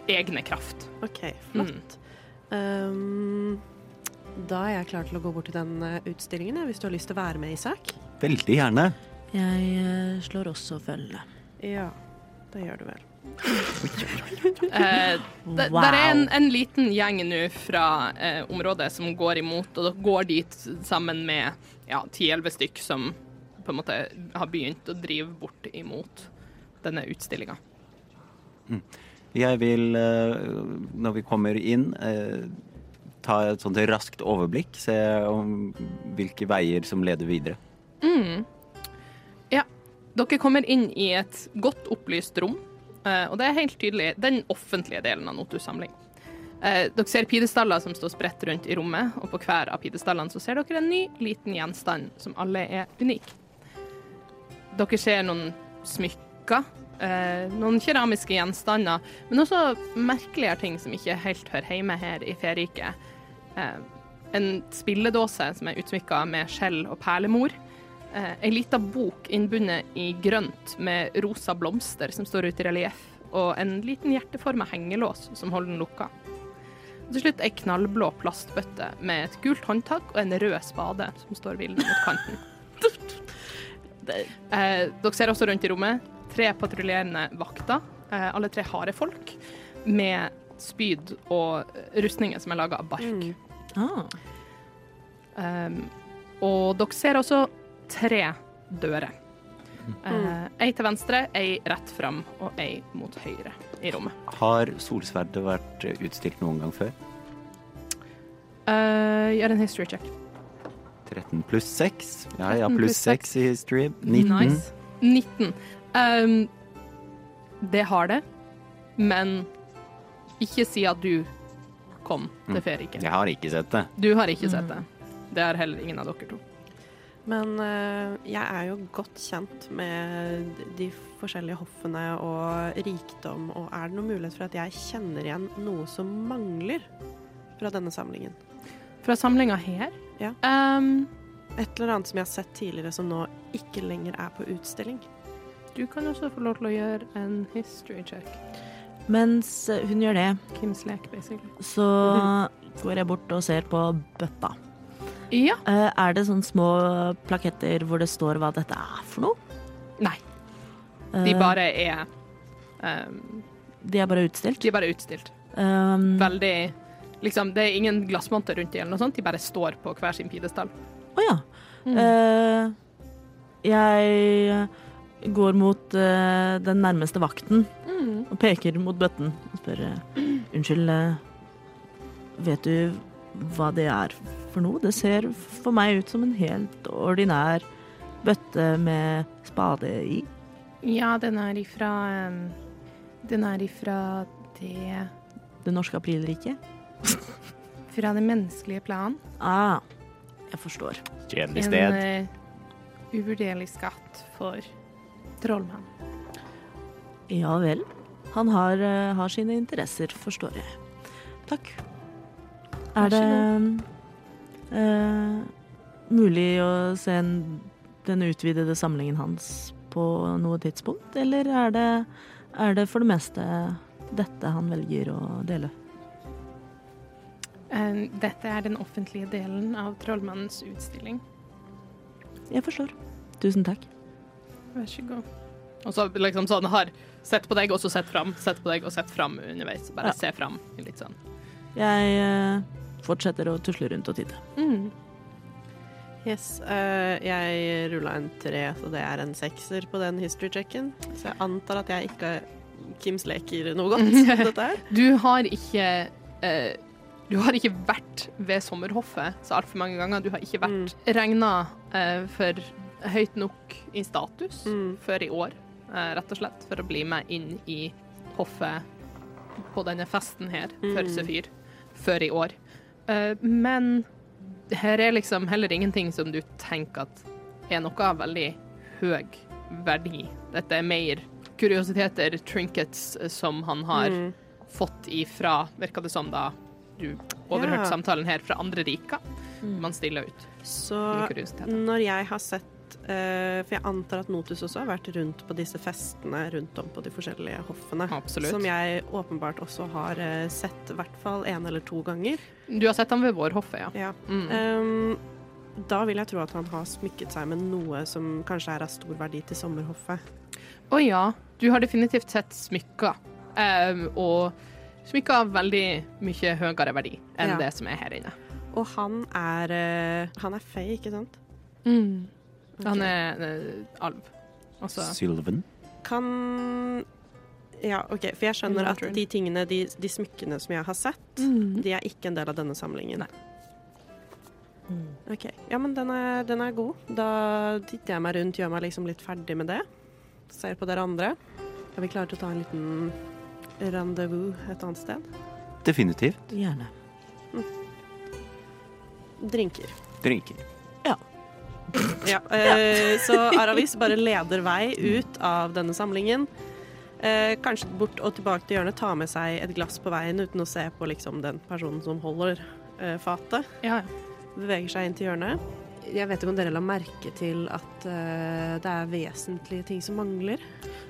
egne kraft.
OK, flott. Um, da er jeg klar til å gå bort til den eh, utstillingen, hvis du har lyst til å være med, Isak.
Veldig gjerne.
Jeg eh, slår også følge.
Ja, det gjør du vel.
Eh, det,
Wow.
Er en, en liten gjeng nå fra eh, området som går imot, og dere går dit sammen med ja, 10-11 stykk som på en måte har begynt å drive bort imot denne utstillinga.
Jeg vil, eh, når vi kommer inn, eh, ta et sånt raskt overblikk. Se om hvilke veier som leder videre.
Ja. Dere kommer inn i et godt opplyst rom, og det er helt tydelig den offentlige delen av Notus samling. Eh, Dere ser pidestaller som står spredt rundt i rommet, og på hver av pidestallene så ser dere en ny, liten gjenstand som alle er unik. Dere ser noen smykker, eh, noen keramiske gjenstander, men også merkeligere ting som ikke helt hører hjemme her i Feriket. Eh, en spilledåse som er utsmykka med skjell og perlemor. Eh, ei lita bok innbundet i grønt med rosa blomster som står ute i relieff, og en liten hjerteforma hengelås som holder den lukka. Og til slutt ei knallblå plastbøtte med et gult håndtak og en rød spade som står hvilende mot kanten. Eh, dere ser også rundt i rommet tre patruljerende vakter, eh, alle tre harde folk, med spyd og rustninger som er laga av bark.
Mm.
Ah.
Um, og dere ser også tre dører. Mm. ei til venstre, ei rett fram og ei mot høyre i rommet.
Har solsverdet vært eh, utstilt noen gang før?
Uh, gjør en history check.
13 pluss 6. Ja, ja, pluss
pluss
6 i history. 19.
Nice. 19. Um, det har det, men ikke si at du kom til Ferike.
Jeg har ikke sett det.
Du har ikke sett det. Det har heller ingen av dere to.
Men eh, jeg er jo godt kjent med de forskjellige hoffene og rikdom, og er det noen mulighet for at jeg kjenner igjen noe som mangler fra denne samlingen?
Fra samlinga her
Ja.
um,
Et eller annet som jeg har sett tidligere som nå ikke lenger er på utstilling.
Du kan også få lov til å gjøre en history check.
Mens hun gjør det,
Kims lek, basically.
så går jeg bort og ser på bøtta.
Ja.
Eh, Er det sånne små plaketter hvor det står hva dette er for noe?
Nei, de
Eh,
bare er um,
De er bare utstilt?
De er bare utstilt.
Um,
Veldig Liksom, det er ingen glassmonter rundt dem, eller noe sånt. De bare står på hver sin pidestall.
Å ja. Eh, jeg går mot uh, den nærmeste vakten
Mm.
og peker mot bøtten og spør uh, Unnskyld, vet du hva det er for noe? Det ser for meg ut som en helt ordinær bøtte med spade i.
Ja, den er ifra Den er ifra det
Det norske aprilriket.
Fra det menneskelige plan.
Ah, jeg forstår.
Kjedelig
En uh, uvurderlig skatt for trollmann.
Ja vel. Han har, uh, har sine interesser, forstår jeg. Takk. Er det uh, mulig å se en, den utvidede samlingen hans på noe tidspunkt, eller er det, er det for det meste dette han velger å dele?
Um, dette er den offentlige delen av trollmannens utstilling.
Jeg forstår. Tusen takk.
Vær så god. Og så liksom sånn har sett på deg, og så sett fram, sett på deg og sett fram underveis. Bare
Ja.
se fram. Litt sånn.
Jeg eh, fortsetter å tusle rundt og titte.
Mm.
Yes, uh, jeg rulla en tre, så det er en sekser på den history-checken. Så jeg antar at jeg ikke Kims leker noe godt, dette her.
Du har ikke uh, Du har ikke vært ved sommerhoffet så altfor mange ganger. Du har ikke vært regna uh, for høyt nok i status
Mm.
før i år, eh, rett og slett, for å bli med inn i hoffet på denne festen her for
Mm.
Sefyr før i år. Eh, men her er liksom heller ingenting som du tenker at er noe av veldig høy verdi. Dette er mer kuriositeter, trinkets, eh, som han har
Mm.
fått ifra, virka det som da du overhørte
Ja.
samtalen her, fra andre riker. Man stiller ut
Så når jeg har sett eh, For jeg antar at Notus også har vært rundt på disse festene rundt om på de forskjellige hoffene.
Absolutt.
Som jeg åpenbart også har eh, sett i hvert fall én eller to ganger.
Du har sett ham ved vårhoffet, ja.
Ja.
Mm.
Um, da vil jeg tro at han har smykket seg med noe som kanskje er av stor verdi til sommerhoffet.
Å ja, du har definitivt sett smykker. Um, og smykker av veldig mye høyere verdi enn
Ja.
det som er her inne.
Og han er eh, Han er fei, ikke sant?
Han er eh, alv. Også.
Sylven.
Kan Ja, OK. For jeg skjønner at de tingene, de, de smykkene som jeg har sett,
Mm.
de er ikke en del av denne samlingen.
Nei.
OK. Ja, men den er, den er god. Da titter jeg meg rundt, gjør meg liksom litt ferdig med det. Ser på dere andre. Er vi klare til å ta en liten rendezvous et annet sted?
Definitivt.
Gjerne.
Drinker.
Drinker.
Ja, eh, så Aravis bare leder vei ut av denne samlingen. Eh, kanskje bort og tilbake til hjørnet, ta med seg et glass på veien uten å se på liksom, den personen som holder eh, fatet.
Ja, ja.
Beveger seg inn til hjørnet. Jeg vet ikke om dere la merke til at eh, det er vesentlige ting som mangler.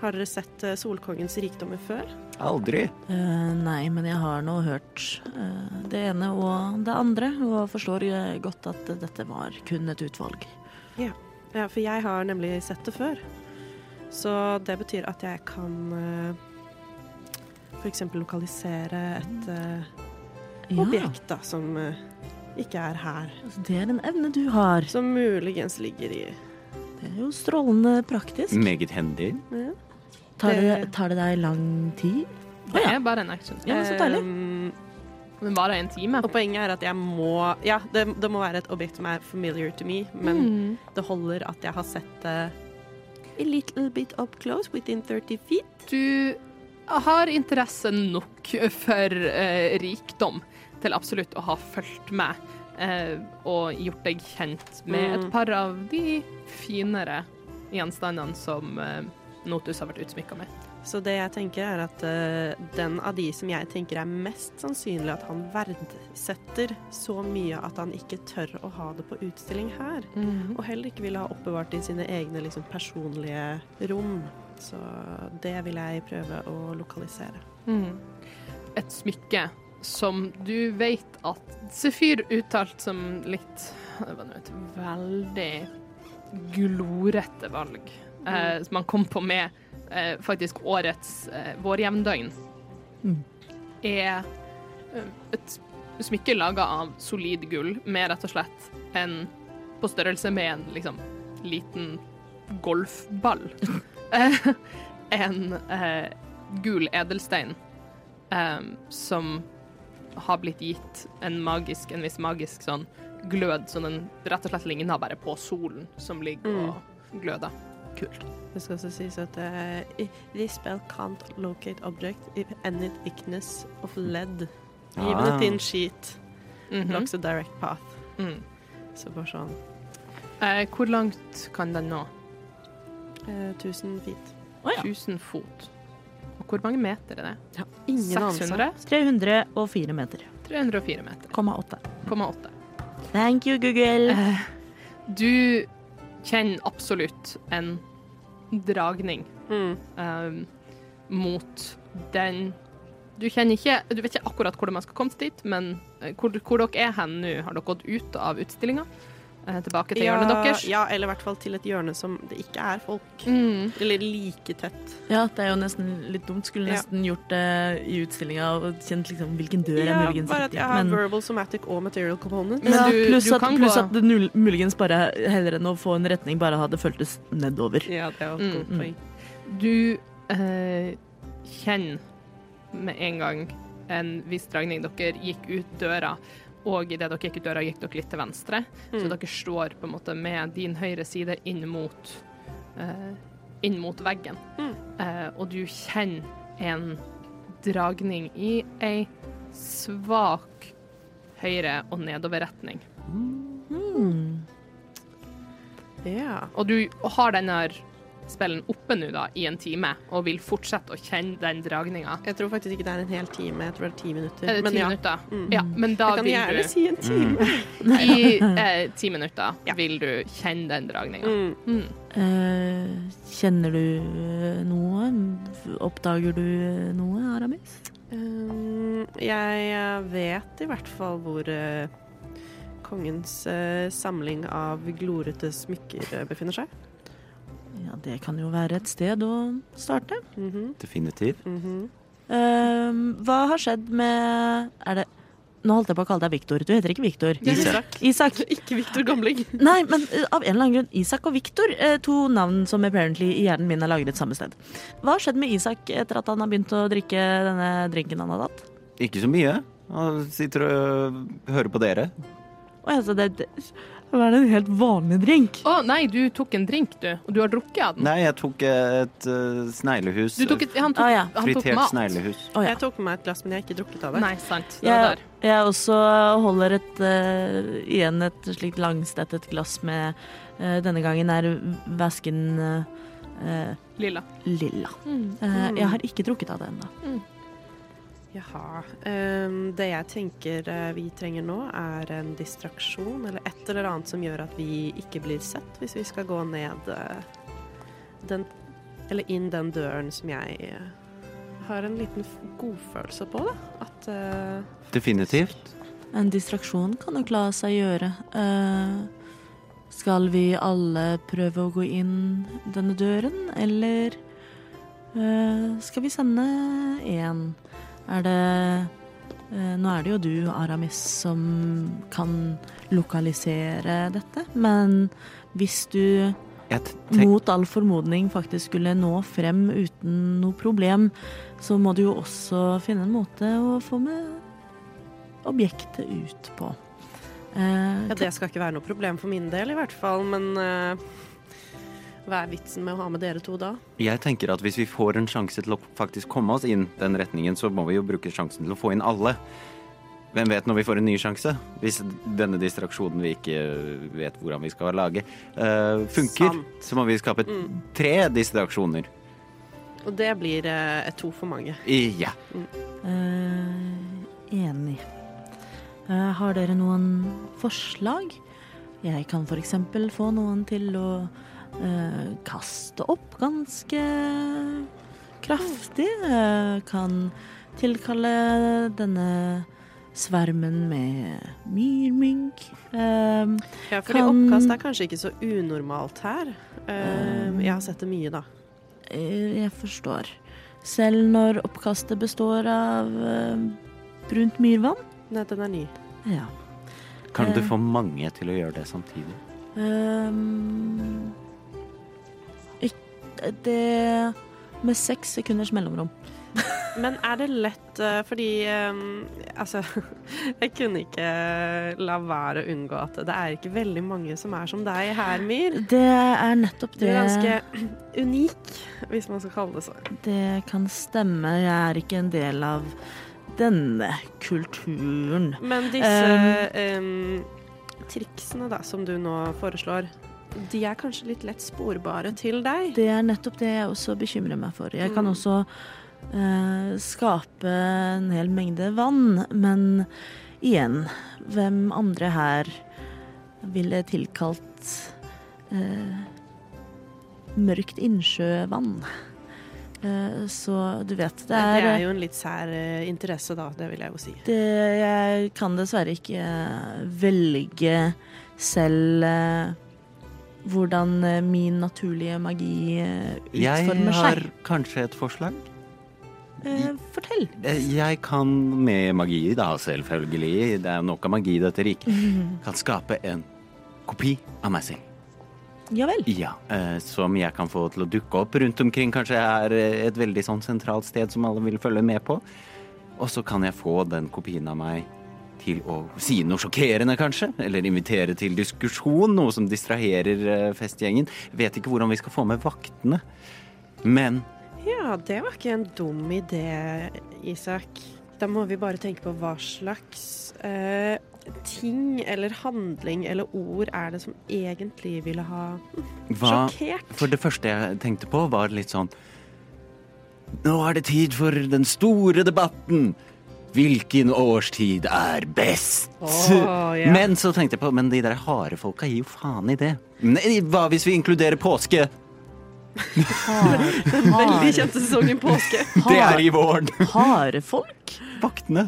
Har dere sett eh, Solkongens rikdommer før?
Aldri.
Eh, nei, men jeg har nå hørt eh, det ene og det andre, og forstår eh, godt at dette var kun et utvalg.
Ja, for jeg har nemlig sett det før. Så det betyr at jeg kan uh, f.eks. lokalisere et eh,
Ja,
objekt da, som uh, ikke er her.
altså, det er en evne du har.
Som muligens ligger i
Det er jo strålende praktisk.
Meget hendig.
ja.
Tar det, tar det deg lang tid?
Det er bare en action.
Ja, men så deilig.
Ehm,
Den varer en time.
og poenget er at jeg må Ja, det, det må være et objekt som er familiar to me, men
Mm.
det holder at jeg har sett det a little bit up close, within 30 feet.
Du har interesse nok for uh, rikdom til absolutt å ha fulgt med uh, og gjort deg kjent med et
Mm.
par av de finere gjenstandene som eh, Notus har vært utsmykka med.
Så det jeg tenker er at uh, den av de som jeg tenker er mest sannsynlig at han verdsetter så mye at han ikke tør å ha det på utstilling her, og heller ikke vil ha oppbevart i sine egne liksom, personlige rom. Så det vil jeg prøve å lokalisere.
Mm. Et smykke som du vet at Sefyr uttalt som litt Det var nå et veldig glorete valg. Eh, som han kom på med eh, faktisk årets eh, vårjevndøgn.
Mm.
Er eh, et smykke laga av solid gull med rett og slett en på størrelse med en liksom liten golfball. Eh, en eh, gul edelstein eh, som har blitt gitt en magisk, en viss magisk sånn glød, så den rett og slett ligner bare på solen som ligger
Mm.
og gløder. Kult.
Det skal også sies at uh, this spell can't locate object if any thickness of lead. Even
Ah.
a thin sheet
Mhm.
blocks a direct path.
Mm.
Så bare sånn
Uh, hvor langt kan den nå?
eh, 1000 feet.
Å ja.
1000 fot. Og hvor mange meter er det?
Ja, ingen anelse.
600?
304 meter.
304 meter.
Komma åtte.
0,8.
Thank you, Google.
Uh, du kjenner absolutt en dragning
Mm.
um, mot den Du kjenner ikke Du vet ikke akkurat hvordan man skal komme dit, men eh, hvor, hvor dere er hen nå, har dere gått ut av utstillinga? Eh, tilbake til hjørnet deres?
Ja, eller i hvert fall til et hjørne som det ikke er folk.
Mm.
Eller like tett.
Ja, det er jo nesten litt dumt. Skulle
Ja.
nesten gjort det i utstillinga og kjent liksom hvilken dør er
jeg
muligens
bare at jeg har
Men,
verbal, somatic og material component.
Men
ja,
du-
pluss,
du
at,
kan
pluss at det nul- muligens bare heller enn å få en retning, bare hadde føltes nedover.
Ja, det er jo et
Mm.
godt
Mm.
poeng.
Du eh, kjenner med en gang en viss dragning. Dere gikk ut døra, og idet dere gikk ut døra, gikk dere litt til venstre. Så
Mm.
dere står på en måte med din høyre side inn mot, uh, inn mot veggen.
Mm.
Uh, og du kjenner en dragning i ei svak høyre- og nedoverretning.
Mm.
Yeah.
Og du har spillen oppe nå da, i en time, og vil fortsette å kjenne den dragninga.
Jeg tror faktisk ikke det er en hel time, jeg tror det er ti minutter.
Er det
Men
ti
ja,
minutter?
Mm.
Ja, men da
jeg kan gjerne
du
si en time.
I eh, ti minutter
Ja.
vil du kjenne den dragninga.
Mm.
Mm.
Eh, kjenner du eh, noe? Oppdager du eh, noe, Aramis?
Um, jeg eh, vet i hvert fall hvor uh, kongens uh, samling av glorete smykker befinner seg.
Ja, det kan jo være et sted å starte.
Mhm,
Definitivt.
Mm
-hmm. uh, hva har skjedd med Er det Nå holdt jeg på å kalle deg Viktor. Du heter ikke Viktor.
Isak.
Isak.
Ikke Viktor Gamling.
Nei, men eh, av en eller annen grunn. Isak og Viktor. eh, to navn som apparently i hjernen min er lagret samme sted. Hva har skjedd med Isak etter at han har begynt å drikke denne drinken han har tatt?
Ikke så mye. Han sitter og hører på dere.
Å, altså, det, det, det var en helt vanlig drink.
Å nei, du tok en drink, du, og du har drukket av den.
Nei, jeg tok et uh, sneglehus.
Du tok et, han tok,
Ah, ja.
han tok
Fritert
mat.
sneglehus.
Å, ja.
Jeg tok med meg et glass, men jeg har ikke drukket av det.
Nei, sant. Det var
Jeg,
der.
jeg også holder et, uh, igjen et slikt langstettet glass med uh, Denne gangen er væsken eh,
Lilla.
lilla.
Mm.
Eh, jeg har ikke drukket av det ennå.
Jaha. Um, det jeg tenker eh, vi trenger nå, er en distraksjon eller et eller annet som gjør at vi ikke blir sett hvis vi skal gå ned eh, den Eller inn den døren som jeg eh, har en liten godfølelse på, da. At
Definitivt.
En distraksjon kan nok la seg gjøre. Eh, skal vi alle prøve å gå inn denne døren, eller eh, skal vi sende én? Er det eh, Nå er det jo du, Aramis, som kan lokalisere dette, men hvis du
tenk,
mot all formodning faktisk skulle nå frem uten noe problem, så må du jo også finne en måte å få med objektet ut på. Eh,
Ja, det skal ikke være noe problem for min del, i hvert fall, men eh, Hva er vitsen med å ha med dere to da?
Jeg tenker at hvis vi får en sjanse til å faktisk komme oss inn den retningen, så må vi jo bruke sjansen til å få inn alle. Hvem vet når vi får en ny sjanse? Hvis denne distraksjonen vi ikke vet hvordan vi skal lage, uh, funker,
Sant.
så må vi skape
Mm.
tre distraksjoner.
Og det blir et to for mange.
Ja. Ja.
Uh, enig. Eh, har dere noen forslag? Jeg kan f.eks. få noen til å eh, kaste opp ganske kraftig. Eh, kan tilkalle denne svermen med myrmygg. Eh,
Ja, fordi
Kan-
oppkast er kanskje ikke så unormalt her. Eh, jeg har sett det mye, da.
eh, jeg forstår. Selv når oppkastet består av eh, brunt myrvann?
Nei, den er ny.
Ja.
Kan du
Eh.
få mange til å gjøre det samtidig?
Um, det med seks sekunders mellomrom.
Men er det lett eh, Fordi eh, altså Jeg kunne ikke la være å unngå at det er ikke veldig mange som er som deg her, Myr.
Det er nettopp
Du
det.
er ganske unik, hvis man skal kalle det så.
Det kan stemme. Jeg er ikke en del av denne kulturen.
Men disse um, triksene da, som du nå foreslår, de er kanskje litt lett sporbare til deg?
Det er nettopp det jeg også bekymrer meg for. Jeg kan
Mm.
også eh, skape en hel mengde vann, men igjen, hvem andre her ville tilkalt eh, mørkt innsjøvann? Eh, så du vet, det
Det
er,
er jo en litt sær eh, interesse, da. Det vil jeg jo si.
det, Jeg kan dessverre ikke velge selv eh, hvordan eh, min naturlige magi utformer
seg.
Jeg
har kanskje et forslag.
Eh, fortell.
Eh, Jeg kan med magi, da selvfølgelig, det er nok av magi i dette riket, kan skape en kopi av meg selv.
Ja vel.
Ja, eh, Som jeg kan få til å dukke opp rundt omkring. Kanskje er eh, et veldig sånn sentralt sted som alle vil følge med på. Og så kan jeg få den kopien av meg til å si noe sjokkerende, kanskje. Eller invitere til diskusjon, noe som distraherer eh, festgjengen. Vet ikke hvordan vi skal få med vaktene. Men
Ja, det var ikke en dum idé, Isak. Da må vi bare tenke på hva slags eh, ting eller handling eller ord er det som egentlig ville ha
hva
sjokkert?
For det første jeg tenkte på, var litt sånn Nå er det tid for den store debatten. Hvilken årstid er best?
Oh, yeah.
Men så tenkte jeg på Men de der harde folka gir jo faen i det. Nei, hva hvis vi inkluderer påske?
Veldig kjente sesongen påske.
Det er i våren.
Harefolk?
Vaktene.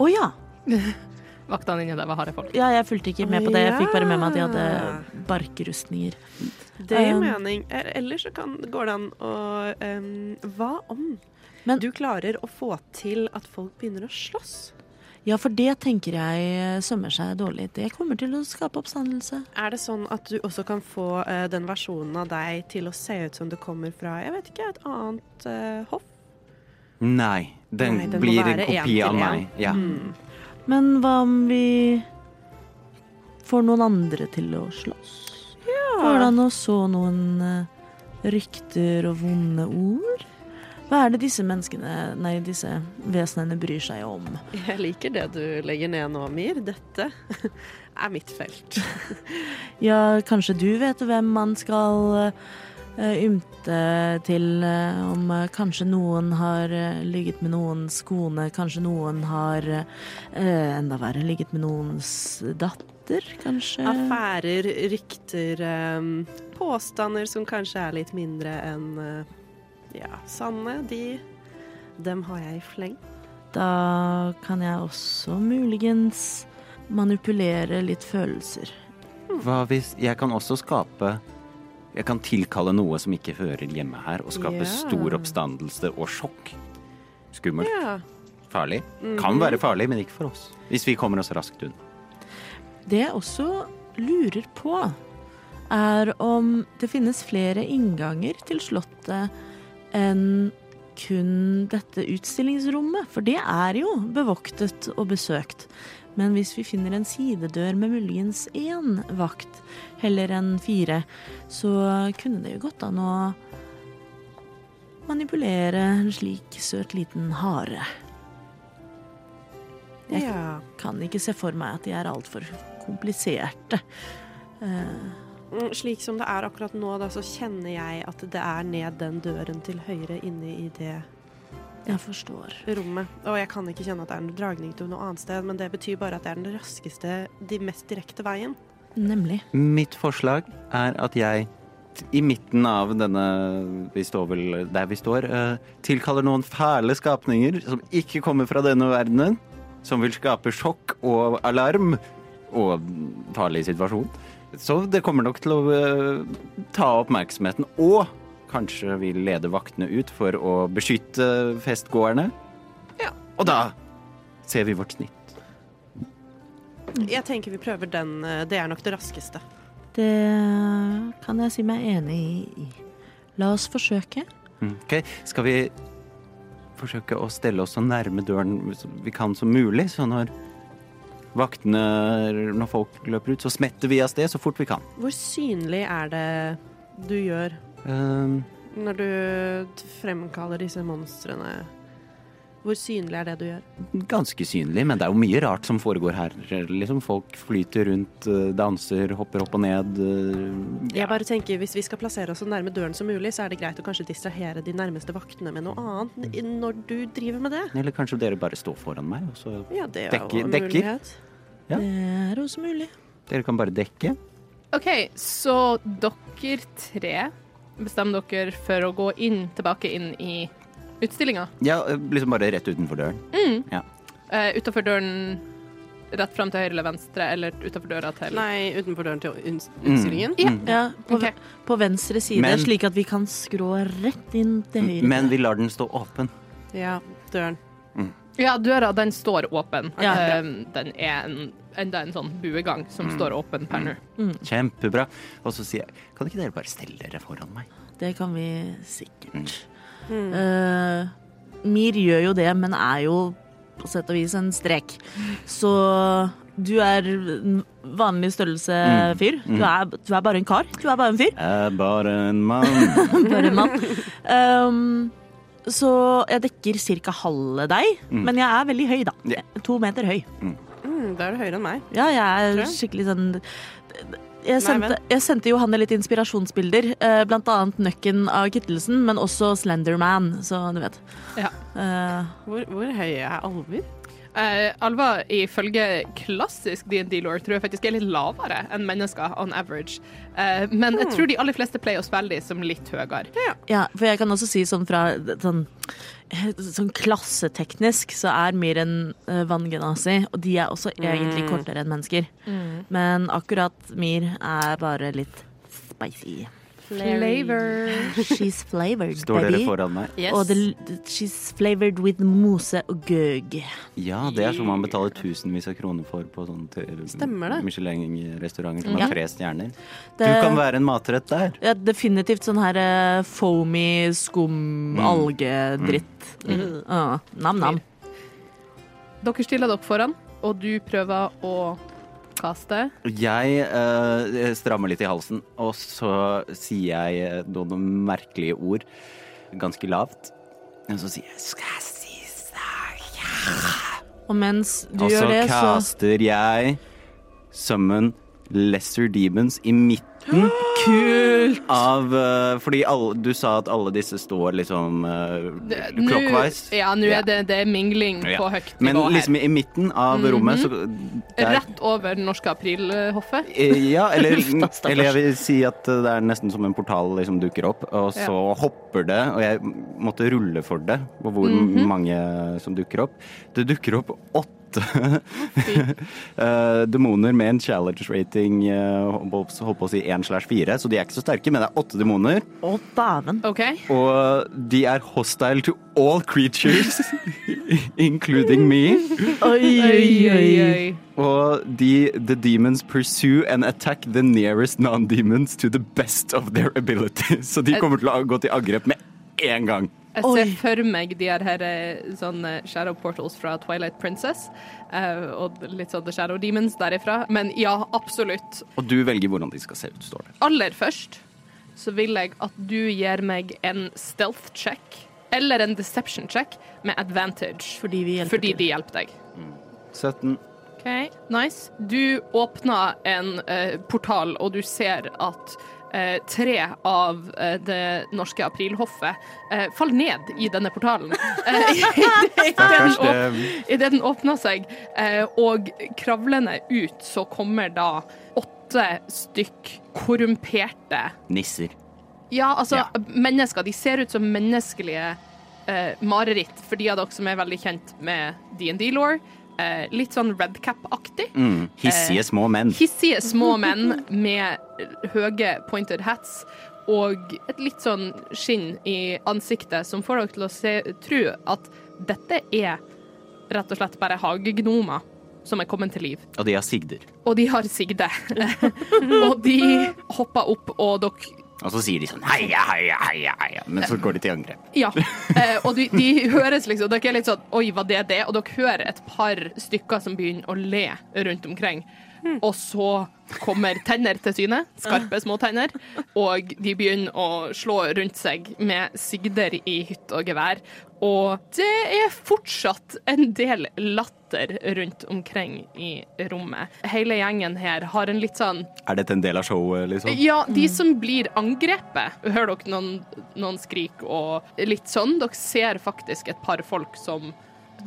Å ja.
Vaktene inni der var harde folk.
ja. Jeg fulgte ikke med på det. Jeg fikk bare med meg at de hadde barkrustninger.
Det gir
Um,
mening. Ellers så kan, går det an å um, Hva om
Men-
du klarer å få til at folk begynner å slåss?
Ja, for det tenker jeg sømmer seg dårlig. Det kommer til å skape oppstandelse.
Er det sånn at du også kan få uh, den versjonen av deg til å se ut som det kommer fra jeg vet ikke, et annet uh, hoff?
Nei, den,
Nei, den
blir en kopi av meg. Ja.
Mm.
Men hva om vi får noen andre til å slåss? Går det an å så noen uh, rykter og vonde ord? Hva er det disse menneskene, nei, disse vesenene bryr seg om?
Jeg liker det du legger ned nå, Mir. Dette er mitt felt.
Ja, kanskje du vet hvem man skal eh, ymte til eh, om eh, kanskje noen har ligget med noens kone, kanskje noen har enda verre ligget med noens datter, kanskje?
Affærer, rykter, påstander som kanskje er litt mindre enn ja, sanne. De Dem har jeg i fleng.
Da kan jeg også muligens manipulere litt følelser.
Hva hvis Jeg kan også skape Jeg kan tilkalle noe som ikke hører hjemme her, og skape
yeah.
stor oppstandelse og sjokk. Skummelt.
Yeah.
Farlig.
Mhm.
Kan være farlig, men ikke for oss. Hvis vi kommer oss raskt unna.
Det jeg også lurer på, er om det finnes flere innganger til Slottet enn kun dette utstillingsrommet. For det er jo bevoktet og besøkt. Men hvis vi finner en sidedør med muligens én vakt, heller enn fire, så kunne det jo gått an å manipulere en slik søt liten hare. Jeg kan ikke se for meg at de er altfor kompliserte.
Uh, Slik som det er akkurat nå, da, så kjenner jeg at det er ned den døren til høyre inne i det
jeg forstår.
rommet. Og jeg kan ikke kjenne at det er en dragning til noe annet sted, men det betyr bare at det er den raskeste, de mest direkte veien.
Nemlig.
Mitt forslag er at jeg i midten av denne Vi står vel der vi står. eh, tilkaller noen fæle skapninger som ikke kommer fra denne verdenen. Som vil skape sjokk og alarm og farlig situasjon. Så det kommer nok til å eh, ta oppmerksomheten. Og kanskje vil lede vaktene ut for å beskytte festgåerne.
Ja.
Og da ser vi vårt snitt.
Jeg tenker vi prøver den. eh, Det er nok det raskeste.
Det kan jeg si meg enig i. La oss forsøke.
Mm, Ok, Skal vi forsøke å stelle oss så nærme døren vi kan som mulig, så når vaktene Når folk løper ut, så smetter vi av sted så fort vi kan.
Hvor synlig er det du gjør
um,
når du fremkaller disse monstrene? Hvor synlig er det du gjør?
ganske synlig, men det er jo mye rart som foregår her. Liksom Folk flyter rundt, eh, danser, hopper opp og ned. Ja.
Jeg bare tenker, Hvis vi skal plassere oss så nærme døren som mulig, så er det greit å kanskje distrahere de nærmeste vaktene med noe annet når du driver med det.
Eller kanskje dere bare står foran meg, og så
Ja, det er jo
Dekker-
en
dekker.
mulighet.
Ja.
Det er også mulig.
Dere kan bare dekke.
OK, så dere tre bestemmer dere for å gå inn, tilbake inn i utstillinga.
Ja, eh, liksom bare rett utenfor døren.
Uh, utenfor døren rett fram til høyre eller venstre, eller utenfor døra til
Nei, utenfor døren til uns- utstillingen.
Ja.
Mm.
Ja, på,
okay.
på venstre side,
Men-
slik at vi kan skrå rett inn til høyre.
Men vi lar den stå åpen.
Ja, døren.
Ja, døra den står åpen.
Ja.
Um, den er en, enda en sånn buegang som står åpen per nå.
Kjempebra. Og så sier jeg, kan ikke dere bare stelle dere foran meg?
Det kan vi sikkert.
Mm.
Eh, Mir gjør jo det, men er jo på sett og vis en strek. Så du er en vanlig størrelse fyr. Du, er, du er bare en kar. Du er bare en fyr.
Jeg er bare en mann.
Bare en mann. Um, så jeg dekker ca. halve deg, men jeg er veldig høy, da.
Yeah.
To meter høy.
Mm, da er du høyere enn meg.
Ja, jeg er
jeg.
skikkelig sånn jeg sendte, jeg sendte Johanne litt inspirasjonsbilder, eh, blant annet nøkken av Kittelsen, men også Slenderman, så du vet.
Ja.
Eh,
Hvor, hvor høye er alver?
Uh, alver ifølge klassisk DND-law tror jeg faktisk er litt lavere enn mennesker on average. Uh, men jeg tror de aller fleste pleier å spille de som litt høyere.
ja, for jeg kan også si sånn fra sånn, sånn klasseteknisk så er Mir en uh, vanngenasi, og de er også egentlig kortere enn mennesker. Men akkurat Mir er bare litt spicy.
Flavor.
She's flavored,
Står dere
baby.
foran meg?
Yes.
Og det, she's flavored with mose og gøg.
Ja, det er som man betaler tusenvis av kroner for på sånne
det.
Michelin-restauranter som
Ja.
har tre stjerner. Du kan være en matrett der.
Ja, definitivt sånn her uh, foamy skum, algedritt. Ah, Nam-nam.
Dere stiller dere foran, og du prøver å kaste.
Jeg uh, strammer litt i halsen, og så sier jeg eh, noen merkelige ord ganske lavt. Og så sier jeg skal jeg si sak?
Og mens du
Og så
gjør det, så
caster jeg summon lesser demons i midten
Kult!
av uh, Fordi alle, du sa at alle disse står liksom uh,
Nå-
clockwise.
Ja, nå er det, det er mingling
Ja.
på høyt
Men
nivå her.
liksom i midten av rommet, så der,
Rett over det norske aprilhoffet.
Eh, Ja, eller, eller jeg vil si at eh, det er nesten som en portal liksom dukker opp, og så hopper det, og jeg måtte rulle for det, på hvor
Mhm.
mange som dukker opp. Det dukker opp åtte eh, demoner med en challenge rating uh, holdt på å si 1 slash 4, så de er ikke så sterke, men det er åtte demoner,
Å, dæven.
OK?
og de er hostile to all creatures, including me.
Oi, oi, oi.
Og de, the demons pursue and attack the nearest non-demons to the best of their ability. Så de kommer til å gå til angrep med en gang.
Jeg ser
Oi.
for meg de her, eh, sånne shadow portals fra Twilight Princess, eh, og litt sånn The Shadow Demons derifra. Men ja, absolutt.
Og du velger hvordan de skal se ut, står det.
Aller først så vil jeg at du gir meg en stealth check, eller en deception check, med advantage.
Fordi vi hjelper
Fordi de hjelper deg.
17.
OK, nice. Du åpner en uh, portal, og du ser at eh, tre av eh, det norske aprilhoffet eh, faller ned i denne portalen. Eh, Idet den, i den åpner seg, eh, og kravlende ut, så kommer da åtte stykk korrumperte
nisser.
Ja, altså,
Ja.
mennesker. De ser ut som menneskelige eh, mareritt, for de av dere som er veldig kjent med DND-law. Eh, litt sånn redcap-aktig.
Mm. Hissige små menn.
Hissige små menn med høye pointed hats og et litt sånn skinn i ansiktet som får dere til å se, tro at dette er rett og slett bare hagegnomer som er kommet til liv.
Og de har sigder.
Og de har sigde. og de hopper opp, og dere
Og så sier de sånn heia, heia, heia, heia. Men så går de til angrep.
Ja. Eh, og de, de høres liksom Dere er litt sånn Oi, var det det? Og dere hører et par stykker som begynner å le rundt omkring. Og så kommer tenner til syne, skarpe små tenner, og de begynner å slå rundt seg med sigder i hytt og gevær. Og det er fortsatt en del latter rundt omkring i rommet. Hele gjengen her har en litt sånn
Er dette en del av showet, liksom?
ja, de som blir angrepet. Hører dere noen, noen skrik og litt sånn? Dere ser faktisk et par folk som,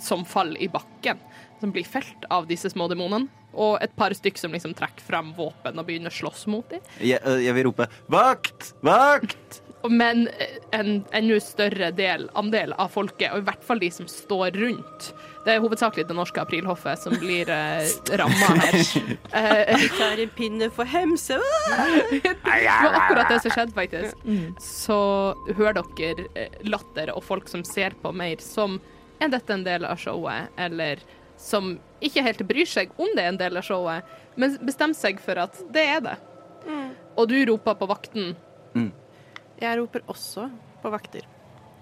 som faller i bakken. Som blir felt av disse små demonene. Og et par stykk som liksom trekker frem våpen og begynner å slåss mot dem.
Jeg, øh, jeg vil rope 'vakt! Vakt!'
Men en enda større del, andel av folket, og i hvert fall de som står rundt Det er hovedsakelig det norske aprilhoffet som blir eh, ramma her. Vi
Tar en pinne for hemse.
Det var akkurat det som skjedde, faktisk. Så hører dere eh, latter og folk som ser på mer som er dette en del av showet, eller som ikke helt bryr seg om det er en del av showet, men bestemmer seg for at det er det. Og du roper på vakten.
Jeg roper også på vakter.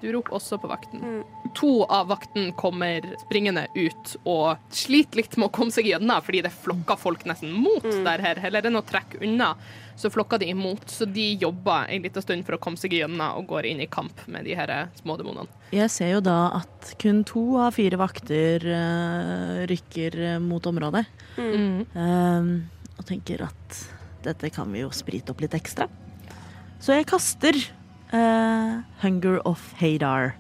Du roper også på vakten. To av vakten kommer springende ut og sliter litt med å komme seg gjennom, fordi det flokker folk nesten mot der her. Heller enn å trekke unna, så flokker de imot. Så de jobber en liten stund for å komme seg gjennom og går inn i kamp med de her små demonene.
Jeg ser jo da at kun to av fire vakter uh, rykker mot området. Um, og tenker at dette kan vi jo sprite opp litt ekstra. Så jeg kaster uh, Hunger of Hadar.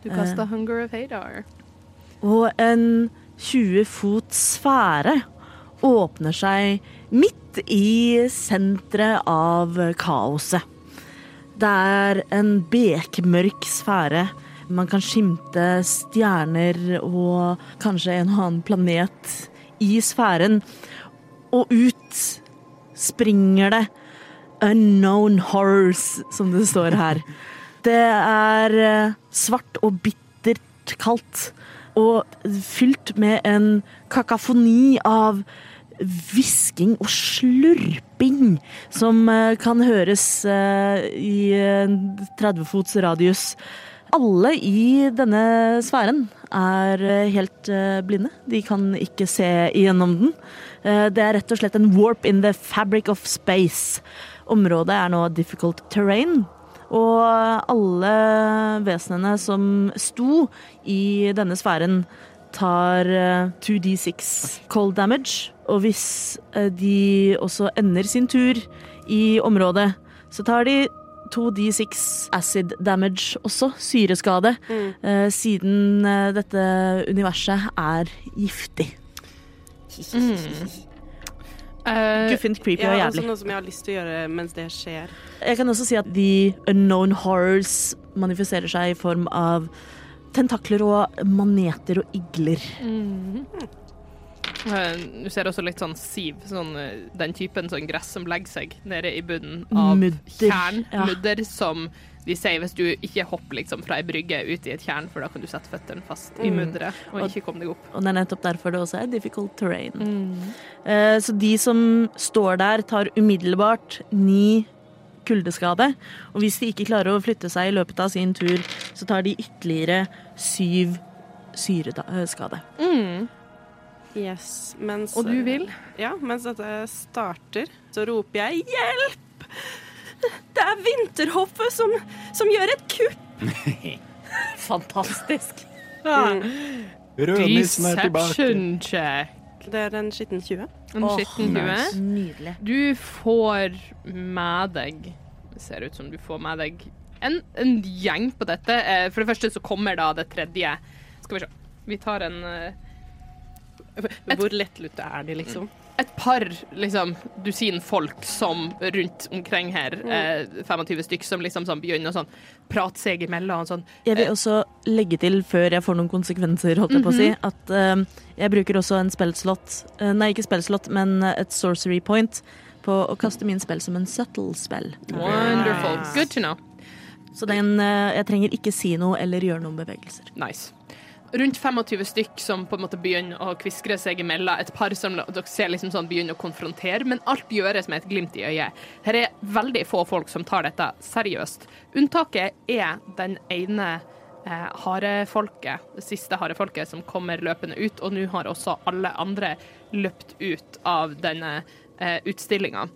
Du kasta Hunger of Hadar.
Og en 20 fot sfære åpner seg midt i senteret av kaoset. Det er en bekmørk sfære. Man kan skimte stjerner og kanskje en og annen planet i sfæren. Og ut springer det unknown horrors, som det står her. Det er eh, svart og bittert kaldt, og fylt med en kakafoni av hvisking og slurping som eh, kan høres eh, i 30 fots radius. Alle i denne sfæren er helt blinde. De kan ikke se igjennom den. Det er rett og slett en warp in the fabric of space. Området er nå difficult terrain. Og alle vesenene som sto i denne sfæren, tar eh, 2D6 cold damage. Og hvis eh, de også ender sin tur i området, så tar de 2D6 acid damage også, syreskade, eh, siden eh, dette universet er giftig.
Eh,
Guffent, creepy
Ja,
og
også noe som jeg har lyst til å gjøre mens det skjer.
Jeg kan også si at The Unknown Horrors manifiserer seg i form av tentakler og maneter og igler.
eh, du ser også litt sånn siv, sånn, eh, den typen sånn gress som legger seg nede i bunnen av
Mudder,
tjern.
ja.
Mudder som de sier hvis du ikke hopper liksom fra ei brygge ut i et tjern, for da kan du sette føttene fast i mudderet og
Og-
ikke komme deg opp.
Og det er nettopp derfor det også er difficult terrain. Eh, Så de som står der, tar umiddelbart ni kuldeskade. Og hvis de ikke klarer å flytte seg i løpet av sin tur, så tar de ytterligere syv syreskade.
Yes, mens
Og du vil?
Ja, mens dette starter, så roper jeg 'hjelp'! Det er vinterhoffet som, som gjør et kupp!
Fantastisk.
Rødnissen er tilbake.
Deception check.
Det er en skitten 20.
En
oh,
skitten hue.
nice.
Nydelig.
Du får med deg Det ser ut som du får med deg en, en gjeng på dette. Eh, For det første så kommer da det tredje Skal vi se. Vi tar en et,
Hvor lettlute er de, liksom?
Et par liksom, dusin folk som rundt omkring her, eh, 25 stykk, som liksom sånn begynner å sånn, prate seg imellom sånn.
Jeg vil også legge til, før jeg får noen konsekvenser, holdt jeg på å si, at eh, jeg bruker også en spellslott eh, Nei, ikke spellslott, men eh, et sorcery point på å kaste min spill som en subtle spell.
Wonderful. Good to know.
Så den, eh, jeg trenger ikke si noe eller gjøre noen bevegelser.
Nice. Rundt 25 stykk som på en måte begynner å kviskre seg imellom. Et par som dere ser liksom sånn begynner å konfrontere, men alt gjøres med et glimt i øyet. Her er veldig få folk som tar dette seriøst. Unntaket er den ene eh, harefolket, det siste harefolket, som kommer løpende ut, og nå har også alle andre løpt ut av denne eh, utstillinga.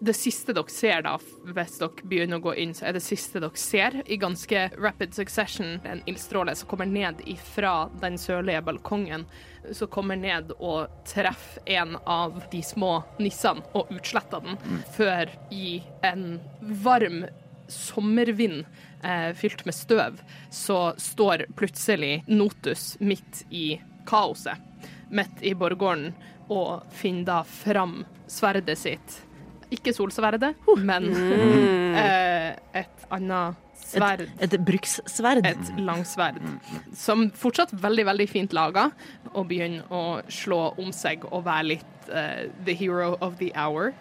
Det siste dere ser da, hvis dere begynner å gå inn, så er det siste dere ser i ganske rapid succession en ildstråle som kommer ned ifra den sørlige balkongen, som kommer ned og treffer en av de små nissene og utsletter den, før i en varm sommervind eh, fylt med støv, så står plutselig Notus midt i kaoset, midt i borggården, og finner da fram sverdet sitt. Ikke solsverdet, men eh, et annet sverd.
Et brukssverd.
Et langsverd. Som fortsatt veldig, veldig fint laga, og begynner å slå om seg og være litt eh, the hero of the hour.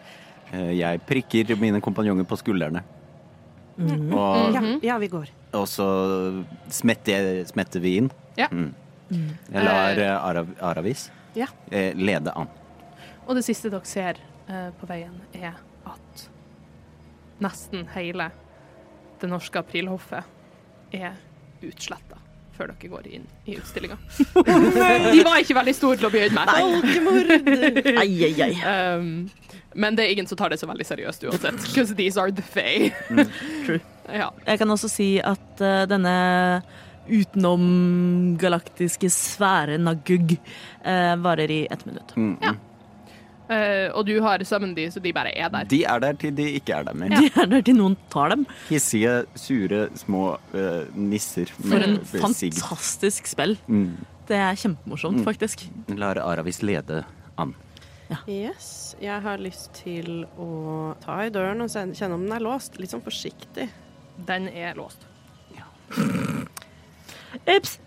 Eh, Jeg prikker mine kompanjonger på skuldrene. Og,
Ja, ja, vi går.
og så smetter, smetter vi inn.
Ja.
Mm. Jeg lar eh, Aravis
Ja.
lede an.
Og det siste dere ser på veien, er at nesten hele det norske aprilhoffet er utsletta før dere går inn i utstillinga. De var ikke veldig store til å begynne med.
Ai, ai, ai.
Um, men det er ingen som tar det så veldig seriøst uansett, because these are the fae.
True.
Ja.
Jeg kan også si at uh, denne utenomgalaktiske sfæren av gugg uh, varer i ett minutt.
Mm.
Ja. Eh, og du har sammen de, så de bare er der.
De er der til de ikke er der mer.
De er der til noen tar dem.
Hissige, sure, små uh, nisser.
For en fantastisk spill.
Mm.
Det er kjempemorsomt, faktisk.
Lar Aravis lede an.
Yes. Jeg har lyst til å ta i døren og kjenne om den er låst. Litt sånn forsiktig.
Den er låst.
Ups.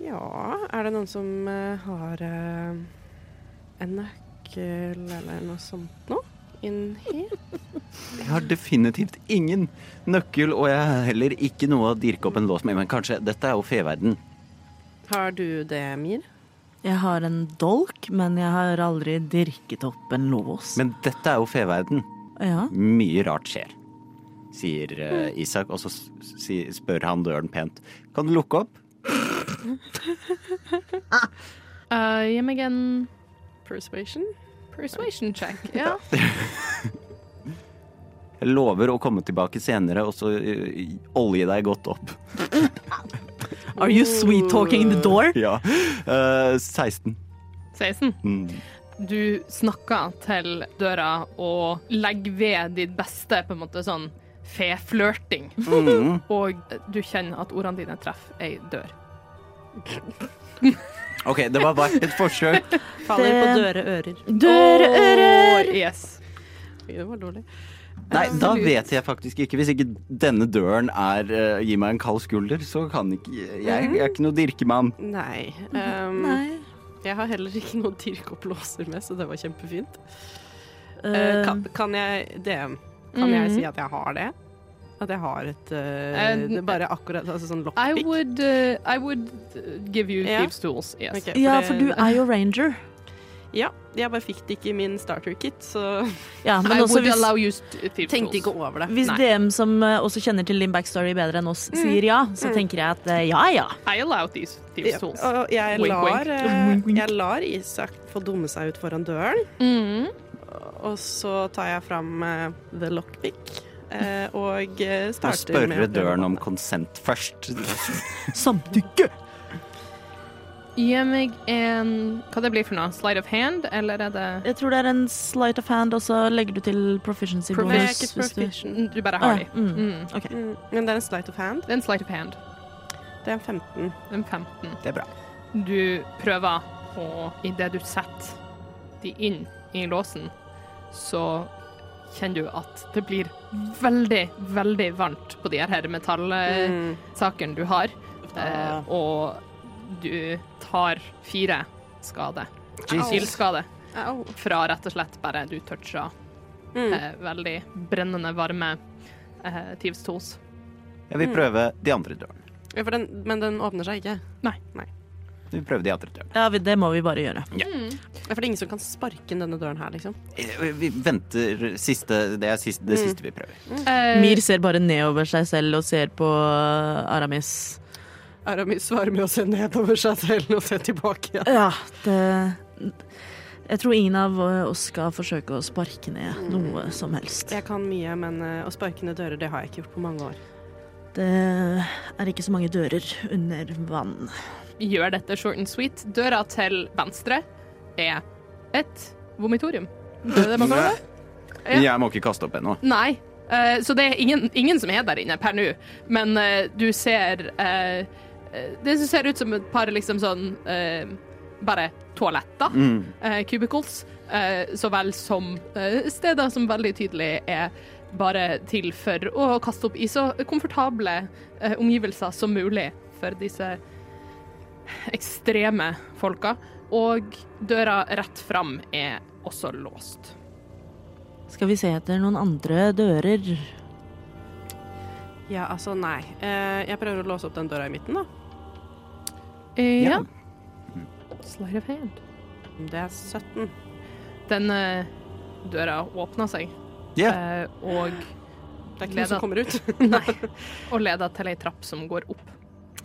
Ja, er det noen som uh, har en nøkkel eller noe sånt noe? Inn hit?
Jeg har definitivt ingen nøkkel, og jeg har heller ikke noe å dirke opp en lås med. Men kanskje Dette er jo feverden.
Har du det, Mir?
Jeg har en dolk, men jeg har aldri dirket opp en lås.
Men dette er jo feverden.
Ja.
Mye rart skjer, sier uh, Isak, og så spør han døren pent. Kan du lukke opp?
Uh, gi meg en
Persuasion?
persuasion check. Ja.
Jeg lover å komme tilbake senere og så eh, olje deg godt opp.
Are you sweet talking the door?
Ja. Eh, 16.
16.
Mm.
Du snakker til døra og legger ved ditt beste på en måte sånn feflørting.
Mm.
Og du kjenner at ordene dine treffer ei dør.
OK, det var bare et forsøk.
Faller
Det-
på døre ører.
Døreører!
Oh, yes.
Det var dårlig.
Nei, da vet jeg faktisk ikke. Hvis ikke denne døren er uh, Gi meg en kald skulder, så kan ikke Jeg, jeg er ikke noe dirkemann.
Nei. Um,
Nei.
Jeg har heller ikke noe dirkeopplåser opp låser med, så det var kjempefint. Eh,
Eh,
kan, kan jeg det? Kan jeg
Mhm.
si at jeg har det? At jeg har et uh,
Eh,
det Bare akkurat altså sånn
I
lockpick?
would, uh, I would give you
Ja.
thieves tools, yes.
Ok,
ja, for du er jo ranger.
Ja, jeg bare fikk det ikke i min starter-kit, så
Ja, men
I
også
would
hvis,
allow you thieves thief
tenkte ikke over det.
hvis
Nei.
DM som eh, også kjenner til din backstory bedre enn oss, sier ja, så tenker jeg at eh, ja ja.
I allow these thieves
Ja,
tools.
og jeg
Wink,
lar, eh,
wink.
jeg lar Isak få dumme seg ut foran døren,
Mm.
og så tar jeg fram uh, the lockpick. Eh, og eh, starter
spørre
med å prøve
døren om konsent først.
Samtykke!
Gi meg en Hva det blir for noe? Slide of hand, eller er det
Jeg tror det er en slight of hand, og så legger du til proficiency bonus. hvis du-
Du bare
Ah,
har
ah,
de.
mm.
Mm.
Okay.
Mm, men det er en slight of hand.
Det er en slide of hand.
Det er en 15.
En 15.
Det er bra.
Du prøver, og idet du setter de inn i låsen, så kjenner du at det blir veldig, veldig varmt på de her metallsakene
Mm.
du har, eh,
Ah.
og du tar fire skade. Ildskade fra rett og slett bare du toucha
Mm.
eh, veldig brennende varme eh, Thieves Tools.
Jeg vil prøve de andre dørene.
Ja, for den, men den åpner seg ikke.
Vi prøve de andre dørene.
Ja, det må vi bare gjøre.
Ja, for det er ingen som kan sparke inn denne døren her, liksom.
Eh, Vi venter siste Det er siste, det
Mm.
siste vi prøver.
Eh,
Mir ser bare nedover seg selv og ser på Aramis.
Aramis svarer med å se nedover seg selv og se tilbake igjen.
Ja, det Jeg tror ingen av oss skal forsøke å sparke ned noe som helst.
Jeg kan mye, men eh, å sparke ned dører, det har jeg ikke gjort på mange år.
Det er ikke så mange dører under vann.
Gjør dette short and sweet. Døra til venstre er et vomitorium. Det er det man kaller det? Ja.
Jeg må ikke kaste opp ennå.
Nei. Uh, så det er ingen, ingen som er der inne per nå, men uh, du ser eh, Det som ser ut som et par liksom sånn bare toaletter,
Mm.
cubicles, så vel som steder som veldig tydelig er bare til for å kaste opp i så komfortable omgivelser som mulig for disse ekstreme folka. Og døra rett fram er også låst.
Skal vi se etter noen andre dører?
Ja, altså, nei. Eh, jeg prøver å låse opp den døra i midten, da.
Eh,
Ja.
ja. Slide of hand.
Det er 17.
Den eh, døra åpna seg,
Ja.
eh, og
Det er ikke noe som kommer ut.
Nei. Og leda til ei trapp som går opp.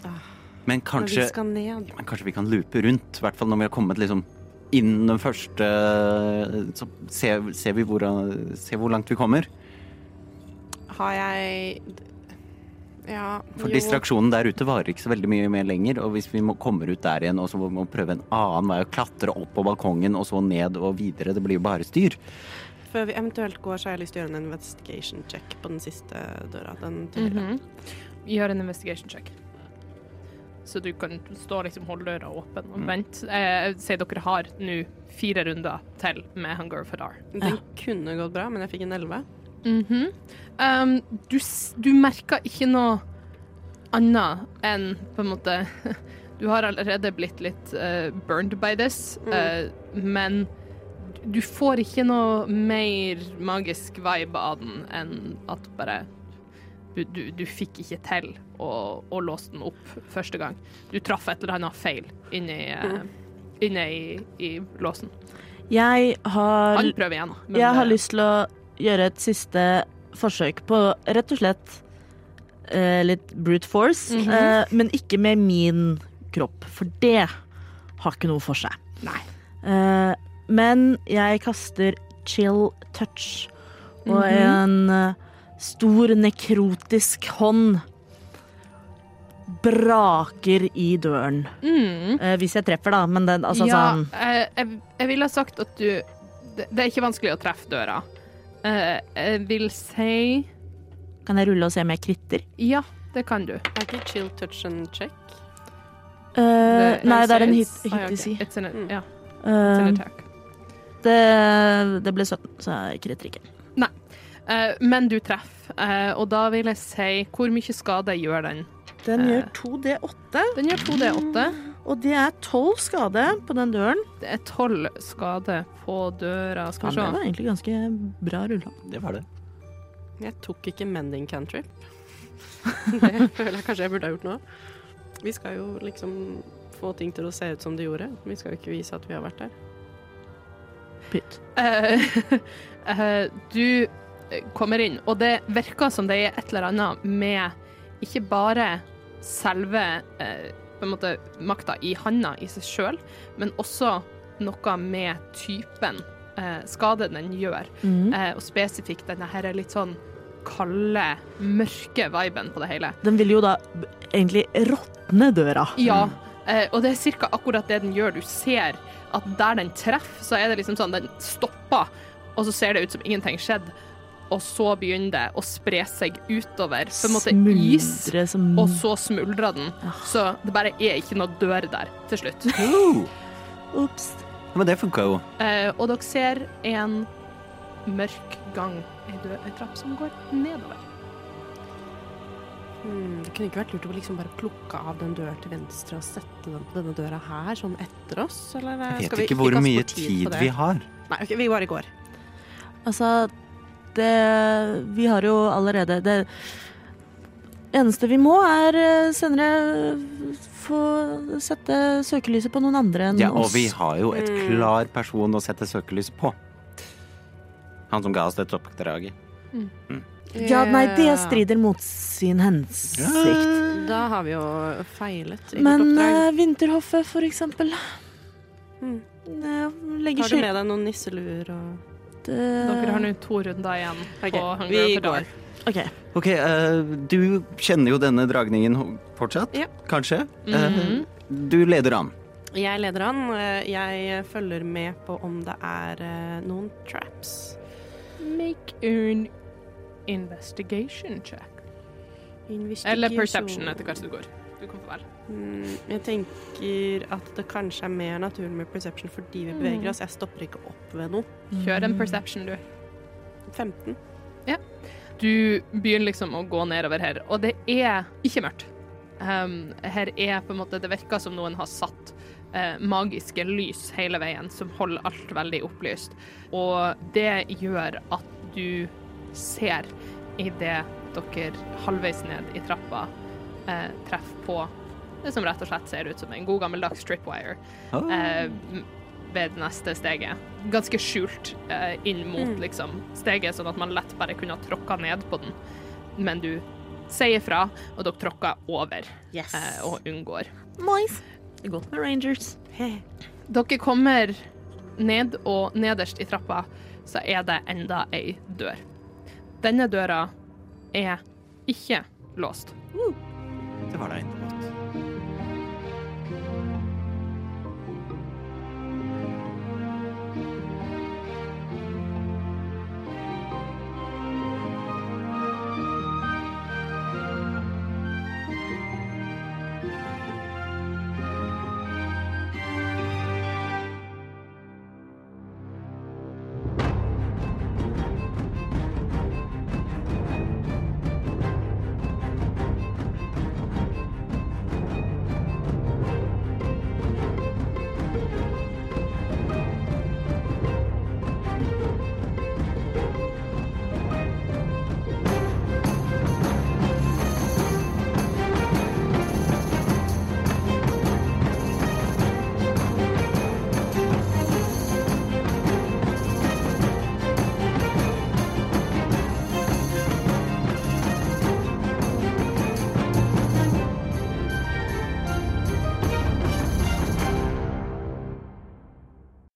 Men
Men
kanskje,
vi skal ned.
men kanskje vi kan loope rundt, i hvert fall når vi har kommet liksom inn den første Så ser, ser vi hvor, ser hvor langt vi kommer.
Har jeg Ja,
For
jo.
distraksjonen der ute varer ikke så veldig mye mer lenger. Og hvis vi må, kommer ut der igjen og så må vi prøve en annen vei, å klatre opp på balkongen og så ned og videre, det blir jo bare styr.
Før vi eventuelt går, så har jeg lyst til å gjøre en investigation check på den siste døra. Den mm.
Mhm. Gjør en investigation check. Så du kan stå og liksom holde døra åpen og
Mm.
vente. Eh, Si dere har nå fire runder til med Hunger for Dar.
Den kunne gått bra, men jeg fikk en 11.
-hmm. um, du, du merker ikke noe annet enn på en måte Du har allerede blitt litt uh, burned by this,
Mm.
uh, men du får ikke noe mer magisk vibe av den enn at bare du, du, fikk ikke til å, å låse den opp første gang. Du traff et eller annet feil inni, eh, inne i, i låsen.
Jeg har,
Han prøver igjen. men
jeg har lyst til å gjøre et siste forsøk på rett og slett eh, litt brute force,
Mhm.
eh, men ikke med min kropp, for det har ikke noe for seg. Eh, men jeg kaster chill touch, og
Mhm.
en eh, stor nekrotisk hånd braker i døren.
Mm.
Eh, hvis jeg treffer, da, men den, altså
ja,
sånn
eh, jeg, jeg ville ha sagt at du det, det er ikke vanskelig å treffe døra. Eh, jeg vil si
Kan jeg rulle og se om jeg kritter?
Ja, det kan du.
Er ikke chill touch and check?
Eh,
Det-
nei, det er en hit, hit
ah, ja, ok.
DC.
It's an,
Mm.
ja, it's an
Eh,
attack.
det, det ble 17, så jeg kritter ikke.
Eh, men du treffer, eh, og da vil jeg si Hvor mye skade gjør den?
Den
Eh.
gjør 2D8,
Den gjør 2D8.
og det er 12 skade på den døren.
Det er 12 skade på døra. Skal vi se.
var egentlig ganske bra rulla.
Det var det.
Jeg tok ikke mending cantrip. Det føler jeg kanskje jeg burde ha gjort nå. Vi skal jo liksom få ting til å se ut som det gjorde. Vi skal jo ikke vise at vi har vært der.
Pytt.
Uh, uh, du kommer inn, og det virker som det er et eller annet med ikke bare selve eh, på en måte makta i handa i seg sjøl, men også noe med typen eh, skade den gjør,
mm.
eh, og spesifikt denne her litt sånn kalde, mørke viben på det hele.
Den vil jo da egentlig råtne døra.
Ja, eh, og det er ca. akkurat det den gjør. Du ser at der den treffer, så er det liksom sånn den stopper, og så ser det ut som ingenting skjedde. Og så begynner det å spre seg utover. På en måte is,
som
og så smuldrer den. Så det bare er ikke noe dør der til slutt.
Ops.
men det funka jo.
Eh, og dere ser en mørk gang, ei trapp som går nedover.
Hmm, det kunne ikke vært lurt å liksom bare plukke av den døren til venstre og sette den på denne døra her, sånn etter oss, eller eh,
Jeg
skal
vet
vi
ikke hvor mye tid,
tid
vi har.
Nei, ok, vi bare går.
Altså, det Vi har jo allerede Det eneste vi må, er eh, senere få sette søkelyset på noen andre enn oss.
Ja, og
oss.
vi har jo et
Mm.
klar person å sette søkelyset på. Han som ga oss dette oppdraget.
Ja, nei, det strider mot sin hensikt.
Da har vi jo feilet
Men
uh,
eh, Vinterhoffet, for eksempel.
Mm.
legger
Har du med deg noen nisseluer og
Dere har nå to runder igjen på Hunger
vi går.
OK.
okay uh, du kjenner jo denne dragningen fortsatt?
Ja.
Kanskje?
Mm
-hmm. uh, du leder an.
Jeg leder an. eh, Jeg følger med på om det er eh, noen traps.
Make an investigation check. Eller perception, etter hvert som du går. Du kan få velge.
Mm, jeg tenker at det kanskje er mer naturlig med perception fordi vi beveger
Mm.
oss. Jeg stopper ikke opp ved noe.
Kjør en perception, du.
15.
Du begynner liksom å gå nedover her, og det er ikke mørkt. Um, her er på en måte Det virker som noen har satt uh, magiske lys hele veien, som holder alt veldig opplyst. Og det gjør at du ser idet dere halvveis ned i trappa eh, treff på det som rett og slett ser ut som en god gammeldags stripwire
Oh.
eh, ved neste steget. Ganske skjult eh, inn mot
Mm.
liksom, steget, sånn at man lett bare kunne ha tråkka ned på den. Men du sier fra, og dere tråkker over
Yes.
eh, og unngår.
Nice. Det er godt med Rangers.
Dere kommer ned, og nederst i trappa så er det enda ei dør. Denne døra er ikke låst.
Det til hverdagen.